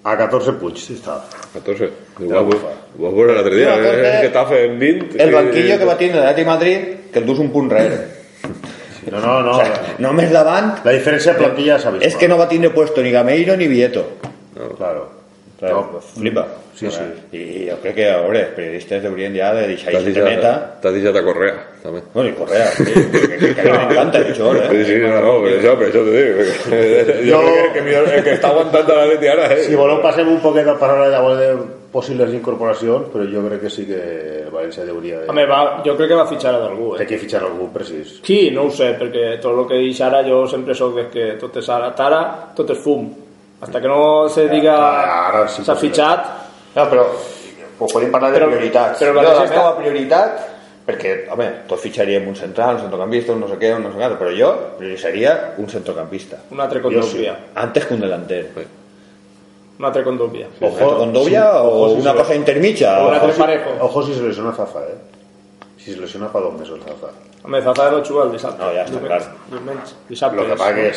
Speaker 2: A 14 punts està.
Speaker 1: 14.
Speaker 2: la
Speaker 1: Igual, veure l'altre dia,
Speaker 4: Sí,
Speaker 1: eh?
Speaker 4: el
Speaker 1: Getafe en 20.
Speaker 4: El banquillo que va tindre l'Atleti de Madrid, que el dus un punt rere.
Speaker 2: No, no, no.
Speaker 4: Només davant
Speaker 2: La diferència de plantilla s'ha vist.
Speaker 4: és que no va tindre puesto ni Gameiro ni Vieto.
Speaker 2: Claro.
Speaker 4: Claro,
Speaker 2: No,
Speaker 4: pues flipa.
Speaker 2: Sí, sí.
Speaker 4: I jo crec que, a veure, els periodistes haurien ja de deixar aquesta neta.
Speaker 1: t'has deixat a Correa, també.
Speaker 4: Bueno, i Correa, sí, que, que, que mi m'encanta el xor,
Speaker 1: Sí,
Speaker 4: eh?
Speaker 1: sí, no, no, per això, per això t'ho dic. Jo crec que, que millor, el que està aguantant a l'Atleti ara, eh?
Speaker 2: Si voleu passem un poquet a parlar llavors de possibles incorporacions, però jo crec que sí que el València hauria de...
Speaker 3: Home, va, jo crec que va fitxar a d'algú,
Speaker 2: Té
Speaker 3: eh?
Speaker 2: que fitxar algú precís.
Speaker 3: Sí, no ho sé, perquè tot el que dit ara jo sempre sóc de que tot és ara, tara, tot és fum. Hasta que no se diga
Speaker 2: ara sí
Speaker 3: s'ha
Speaker 2: possible.
Speaker 3: fitxat,
Speaker 4: No, però pues podem parlar de
Speaker 3: Però-
Speaker 4: prioritats.
Speaker 3: però
Speaker 4: jo
Speaker 3: la
Speaker 4: la
Speaker 3: meva-
Speaker 4: prioritat, perquè, home, tots fitxaríem un central, un centrocampista, un no sé què, un no sé què, però jo prioritzaria un centrocampista.
Speaker 3: un altre Condovia.
Speaker 4: Antes que un delanter.
Speaker 3: Un altre Condovia.
Speaker 4: Ojo, Condovia
Speaker 2: sí,
Speaker 4: o
Speaker 2: ojo, sí,
Speaker 4: una
Speaker 2: sí.
Speaker 4: cosa intermitja.
Speaker 3: O de
Speaker 2: si,
Speaker 3: Parejo.
Speaker 2: ojo si se lesiona Zaza, eh? Si se lesiona fa dos mesos Zaza.
Speaker 3: Home, Zaza no juga el dissabte.
Speaker 4: No, ja està clar.
Speaker 3: Diumenge, dissabte.
Speaker 2: Lo que
Speaker 3: és,
Speaker 2: pasa que
Speaker 3: no?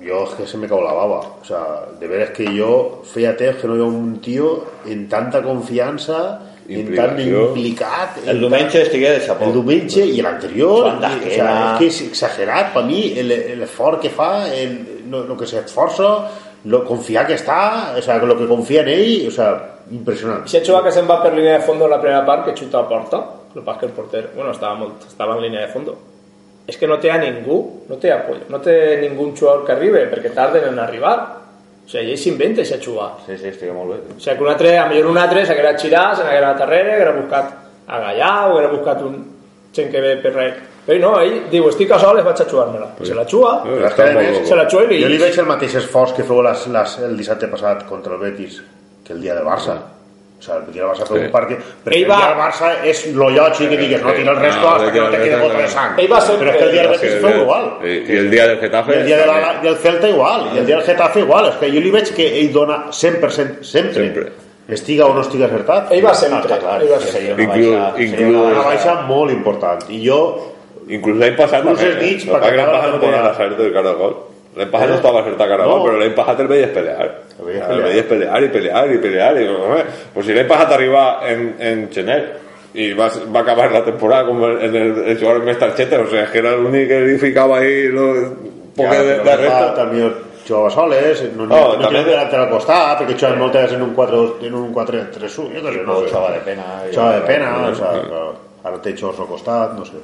Speaker 2: Yo es que se me cago la baba. O sea, de veras que yo, fíjate, que no veo un tío en tanta confianza, en tan
Speaker 1: Implicació.
Speaker 2: implicat... en
Speaker 4: El diumenge estigué de xapó.
Speaker 2: El diumenge i l'anterior, o sea, és que és exagerat per mi el- l'esforç que fa, el, lo, lo que s'esforça, lo confiar que està, o sea, lo que confia en ell, o sea, impressionant.
Speaker 3: Si juga que se'n va per línia de fondo en la primera part, que xuta a porta, el passa que el porter, bueno, estava, molt, estava en línia de fondo. És que no té a ningú, no té apoyo, no té ningú jugador que arribi, perquè tarden en arribar. O sigui, ell s'inventa això jugar.
Speaker 4: Sí, sí, estigui molt bé.
Speaker 3: O sigui, que un altre, a millor un altre s'haguera xirat, se n'haguera anat darrere, haguera buscat a Gallà, o haguera buscat un gent que ve per res. Però no, ell diu, estic a soles, vaig a jugar-me-la. Se la juga,
Speaker 2: a
Speaker 1: bo.
Speaker 3: se la juga i li
Speaker 2: jo li veig el mateix esforç que feu les, les, el dissabte passat contra el Betis que el dia del Barça. O sea, el Barça feu
Speaker 1: Sí.
Speaker 2: un partit... Perquè
Speaker 3: Ell
Speaker 2: el
Speaker 3: va-
Speaker 2: del Barça és lo lògic que digues, no tira el resto
Speaker 1: No,
Speaker 2: hasta que no te
Speaker 1: el
Speaker 2: quede gota de sang.
Speaker 3: Ell va sempre-
Speaker 2: Però és que el dia del Betis
Speaker 1: el dia-
Speaker 2: igual.
Speaker 1: I, I el dia del Getafe...
Speaker 2: I el dia de la, del Celta igual, i el dia del Getafe igual. És que jo li veig que ell dona 100%, sempre,
Speaker 1: Sempre.
Speaker 2: estiga o no estiga acertat.
Speaker 3: Ell va sempre,
Speaker 4: Està clar,
Speaker 3: ell va
Speaker 4: seria
Speaker 3: sempre.
Speaker 4: una
Speaker 1: Inclús-
Speaker 4: baixa... seria
Speaker 1: inclús-
Speaker 4: una
Speaker 2: Una
Speaker 4: baixa...
Speaker 2: molt important. I jo,
Speaker 1: Inclús l'any passat
Speaker 2: Inclús
Speaker 1: també, eh?
Speaker 2: per
Speaker 1: El que l'any
Speaker 2: acabar la
Speaker 1: passat no tenia
Speaker 2: temporada.
Speaker 1: Passat no
Speaker 2: Eh?
Speaker 1: estava acertat cara al gol,
Speaker 2: No.
Speaker 1: però l'any passat el veies pelear.
Speaker 2: El veies
Speaker 1: El
Speaker 2: pelear.
Speaker 1: veies pelear i pelear i pelear. I, home, pues si l'any passat arriba en, en gener i va, va acabar la temporada com el, en el, el jugador més targeta, o sea, que era l'únic que li ficava ahí lo, poc
Speaker 2: ja,
Speaker 1: de, de
Speaker 2: fa,
Speaker 1: resto.
Speaker 2: també jugava soles, no, no, no
Speaker 1: també-
Speaker 2: tenia delante al costat, perquè jugava moltes vegades en un 4 en un 4 3 1 jo què sé, no
Speaker 4: xava de pena.
Speaker 2: Jugava de pena, o sea, però ara té xors al costat, no sé.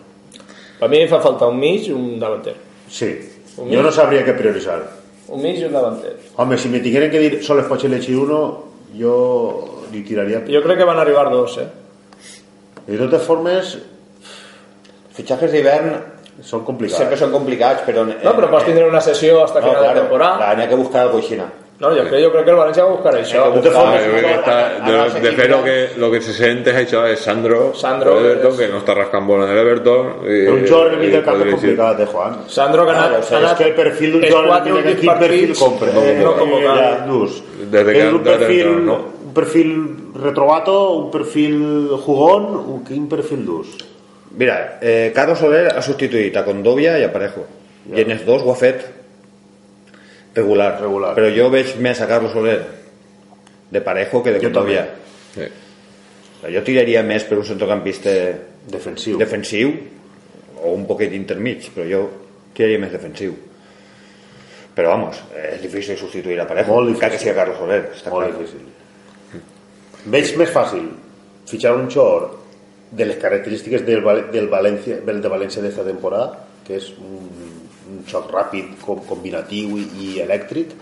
Speaker 3: Per mi fa falta un mig i un davanter.
Speaker 2: Sí, jo no sabria què prioritzar.
Speaker 3: Un mig i un davanter.
Speaker 2: Home, si me tingueren que dir soles pots elegir uno, jo li tiraria...
Speaker 3: Jo crec que van arribar dos, eh?
Speaker 2: De totes formes,
Speaker 4: Fitxatges d'hivern
Speaker 2: són complicats.
Speaker 4: sempre són complicats, però...
Speaker 3: No, però pots tindre una sessió hasta final de temporada.
Speaker 4: Clar, n'hi ha que buscar alguna cosa així.
Speaker 3: No, jo crec, jo crec que el València va buscar això.
Speaker 2: De totes
Speaker 1: Ah, jo crec que de, de lo que, lo que se sente es això, és Sandro,
Speaker 3: Sandro
Speaker 1: de Everton, que no està rascant bola en el Everton.
Speaker 2: Però un el mig del camp
Speaker 1: podria
Speaker 2: és
Speaker 1: dir-
Speaker 2: complicat, eh, Juan?
Speaker 3: Sandro que anat,
Speaker 4: o sea,
Speaker 3: anat
Speaker 2: que el perfil
Speaker 3: quatre
Speaker 2: en el mig
Speaker 3: últims
Speaker 2: quin perfil
Speaker 1: no
Speaker 2: Eh,
Speaker 3: no
Speaker 2: ja, dus.
Speaker 1: Desde que
Speaker 2: un
Speaker 1: de
Speaker 2: perfil, un perfil retrovato, un perfil jugón, un, perfil dus?
Speaker 4: Mira, eh, Carlos Soler ha substituït a Condovia i a Parejo. I en els dos ho ha fet regular.
Speaker 2: Regular.
Speaker 4: Però jo veig més a Carlos Soler de Parejo que de
Speaker 2: Jo
Speaker 4: Condovia.
Speaker 1: Sí.
Speaker 4: Jo tiraria més per un centrocampista
Speaker 2: Defensiu.
Speaker 4: defensiu o un poquet intermig, però jo tiraria més defensiu. Però vamos, és difícil substituir a Parejo,
Speaker 2: Molt
Speaker 4: encara que sigui Carlos Soler. Està
Speaker 2: Molt
Speaker 4: clar.
Speaker 2: difícil. Veig més fàcil fitxar un xor de les característiques del, Val- del, València, del de València d'esta temporada, que és un, un xoc ràpid, com, combinatiu i, i elèctric,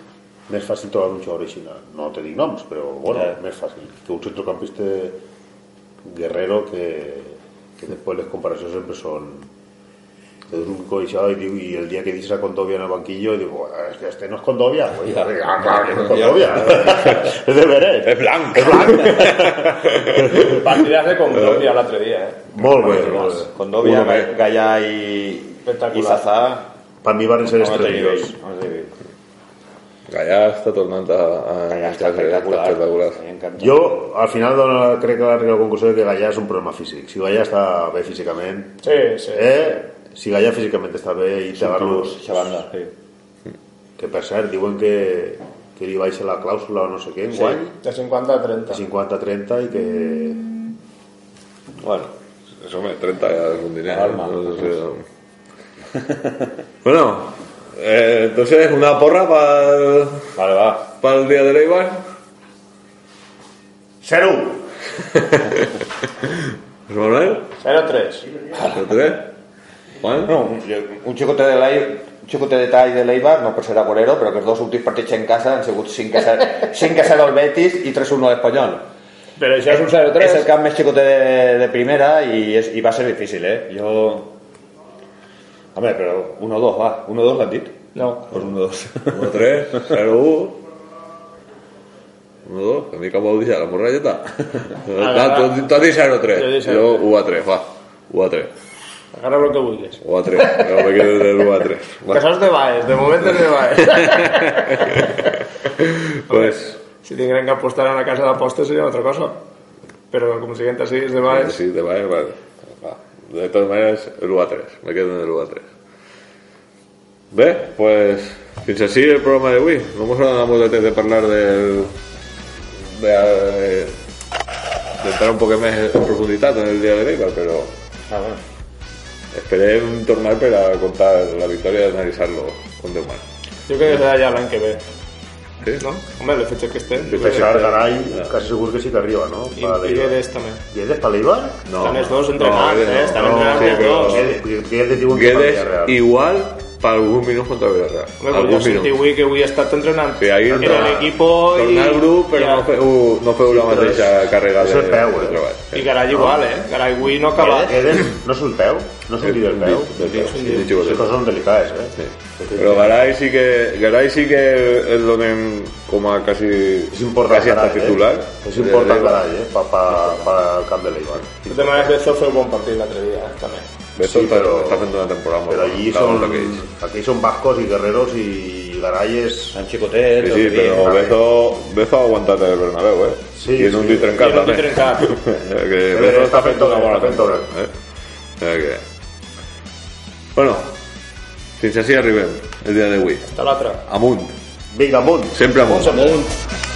Speaker 2: més fàcil trobar un així. No te dic noms, però bueno,
Speaker 4: Ja.
Speaker 2: més fàcil que un centrocampista guerrero que, que després les comparacions sempre són te un i el dia que dices a Condovia en el banquillo diu, "Bueno, es que este no es Condovia Pues, ah, claro que no es Condovia és de veres
Speaker 1: És blanc.
Speaker 2: blanc
Speaker 3: Partidas de Condovia l'altre dia, eh?
Speaker 2: molt bé, molt bé.
Speaker 4: Condovia. Gallà i, i Zazà
Speaker 2: per mi van ser
Speaker 4: no no nivell.
Speaker 1: Gallà està tornant a, a
Speaker 4: Gallà està
Speaker 1: a-
Speaker 4: espectacular.
Speaker 1: espectacular.
Speaker 4: A
Speaker 2: jo al final dona, crec que l'arriba a la conclusió que Gallà és un problema físic si Gallà està bé físicament
Speaker 3: Sí, sí.
Speaker 2: eh, si Gallà físicament està bé i
Speaker 4: eixa banda, sí.
Speaker 2: que per cert diuen que, que li baixa la clàusula o no sé què en guany
Speaker 3: De 50 a 30.
Speaker 2: 50-30 i que
Speaker 1: Bueno, eso me 30 ya es un dinero.
Speaker 4: Alma.
Speaker 1: No sé si- Bueno, eh, entonces una porra para el,
Speaker 4: Vale, va.
Speaker 1: para el día de Leibar. José Manuel,
Speaker 3: 0-3.
Speaker 1: ¿el tres? Juan,
Speaker 4: No, un, un xicotet de l'Ei- un xicotet detall de l'Eibar, no per ser agorero, però que els dos últims partits en casa han sigut 5 a 0, 5 a 0 al Betis i 3-1 a l'Espanyol.
Speaker 3: Però això és un
Speaker 4: És el
Speaker 3: 0-3.
Speaker 4: camp més xicotet de, de primera i, és, i va ser difícil, eh? Jo... Home, però 1-2, va. 1-2 l'han dit?
Speaker 3: No.
Speaker 4: Pues 1-2.
Speaker 1: 1 3, 0 1. 1 2, que a mi que vol dir la morralleta. Tu tu has dit 0
Speaker 3: Jo he
Speaker 1: 3.
Speaker 3: dit 0-3.
Speaker 1: Jo 1 a 3, va. 1 a 3.
Speaker 3: Agarra el que vulguis.
Speaker 1: 1 a 3. Jo me quedo del 1 a 3.
Speaker 3: Que de Baez, de moment de Baez.
Speaker 1: Pues,
Speaker 3: si tinguem que apostar a una casa d'apostes seria una altra cosa. Però com siguiente así és de Baez.
Speaker 1: sí, te va, vale. De todas maneras, el 1 a 3. Me quedo en el 1 a 3. Bé, pues, fins així el programa d'avui. No mos ha donat de temps de del... de... eh, d'entrar un poc més en profunditat en el dia de l'Eibar, però
Speaker 4: Ah, bueno.
Speaker 1: esperem tornar per a contar la victòria i analitzar-lo con Déu mal.
Speaker 3: Jo crec que serà ja l'any que ve.
Speaker 1: Sí?
Speaker 3: No? Home, le fetge que estem.
Speaker 1: Sí,
Speaker 2: Peixar, Garay, quasi segur que sí que arriba, no?
Speaker 3: I, i. Guedes també.
Speaker 2: Guedes per l'Eibar?
Speaker 3: Estan els dos entrenats,
Speaker 1: Guedes
Speaker 3: eh? Estan
Speaker 1: no,
Speaker 3: entrenats
Speaker 1: sí,
Speaker 3: els
Speaker 1: però-
Speaker 3: dos.
Speaker 2: Guedes, diuen que
Speaker 1: Guedes igual per algun minut contra Villarreal.
Speaker 3: Home,
Speaker 1: Algun
Speaker 3: senti
Speaker 1: minut.
Speaker 3: avui que avui ha estat entrenant
Speaker 1: Sí, ahir
Speaker 3: en l'equipo i...
Speaker 1: Tornar al grup, però
Speaker 3: ja.
Speaker 1: no feu, no feu la
Speaker 2: però
Speaker 1: mateixa càrrega
Speaker 2: és
Speaker 1: de,
Speaker 2: el peu, eh?
Speaker 3: I Garay igual, eh? Garay avui no acaba...
Speaker 2: Guedes no és un peu? No és un Les coses són delicades, eh?
Speaker 1: Sí. Però Garay sí que Garay sí que el donen com a quasi
Speaker 2: És important
Speaker 1: quasi hasta
Speaker 2: Garay,
Speaker 1: titular.
Speaker 2: eh? És important Garay, eh? Pa, pa, pa el camp de l'Eibar.
Speaker 3: De totes maneres, Bezo feu bon partit l'altre dia, eh? també.
Speaker 1: Beto
Speaker 2: Sí, però-
Speaker 1: està fent una temporada molt
Speaker 2: Però allí
Speaker 1: la d'aquells.
Speaker 2: aquí són vascos i guerreros i Garay és...
Speaker 4: Sant xicotet,
Speaker 1: Sí, sí,
Speaker 4: el que dic.
Speaker 1: Bezo, Bezo ha aguantat el Bernabéu, eh?
Speaker 2: Sí,
Speaker 1: I en un
Speaker 2: sí.
Speaker 1: trencat
Speaker 3: I en un dit trencat.
Speaker 1: que
Speaker 2: Bé,
Speaker 1: Bezo fent temporada. Eh? O que... Bueno, fins així arribem el dia d'avui.
Speaker 3: Està l'altre.
Speaker 1: Amunt,
Speaker 2: Vinga, amunt!
Speaker 1: sempre amunt.
Speaker 3: Amunt.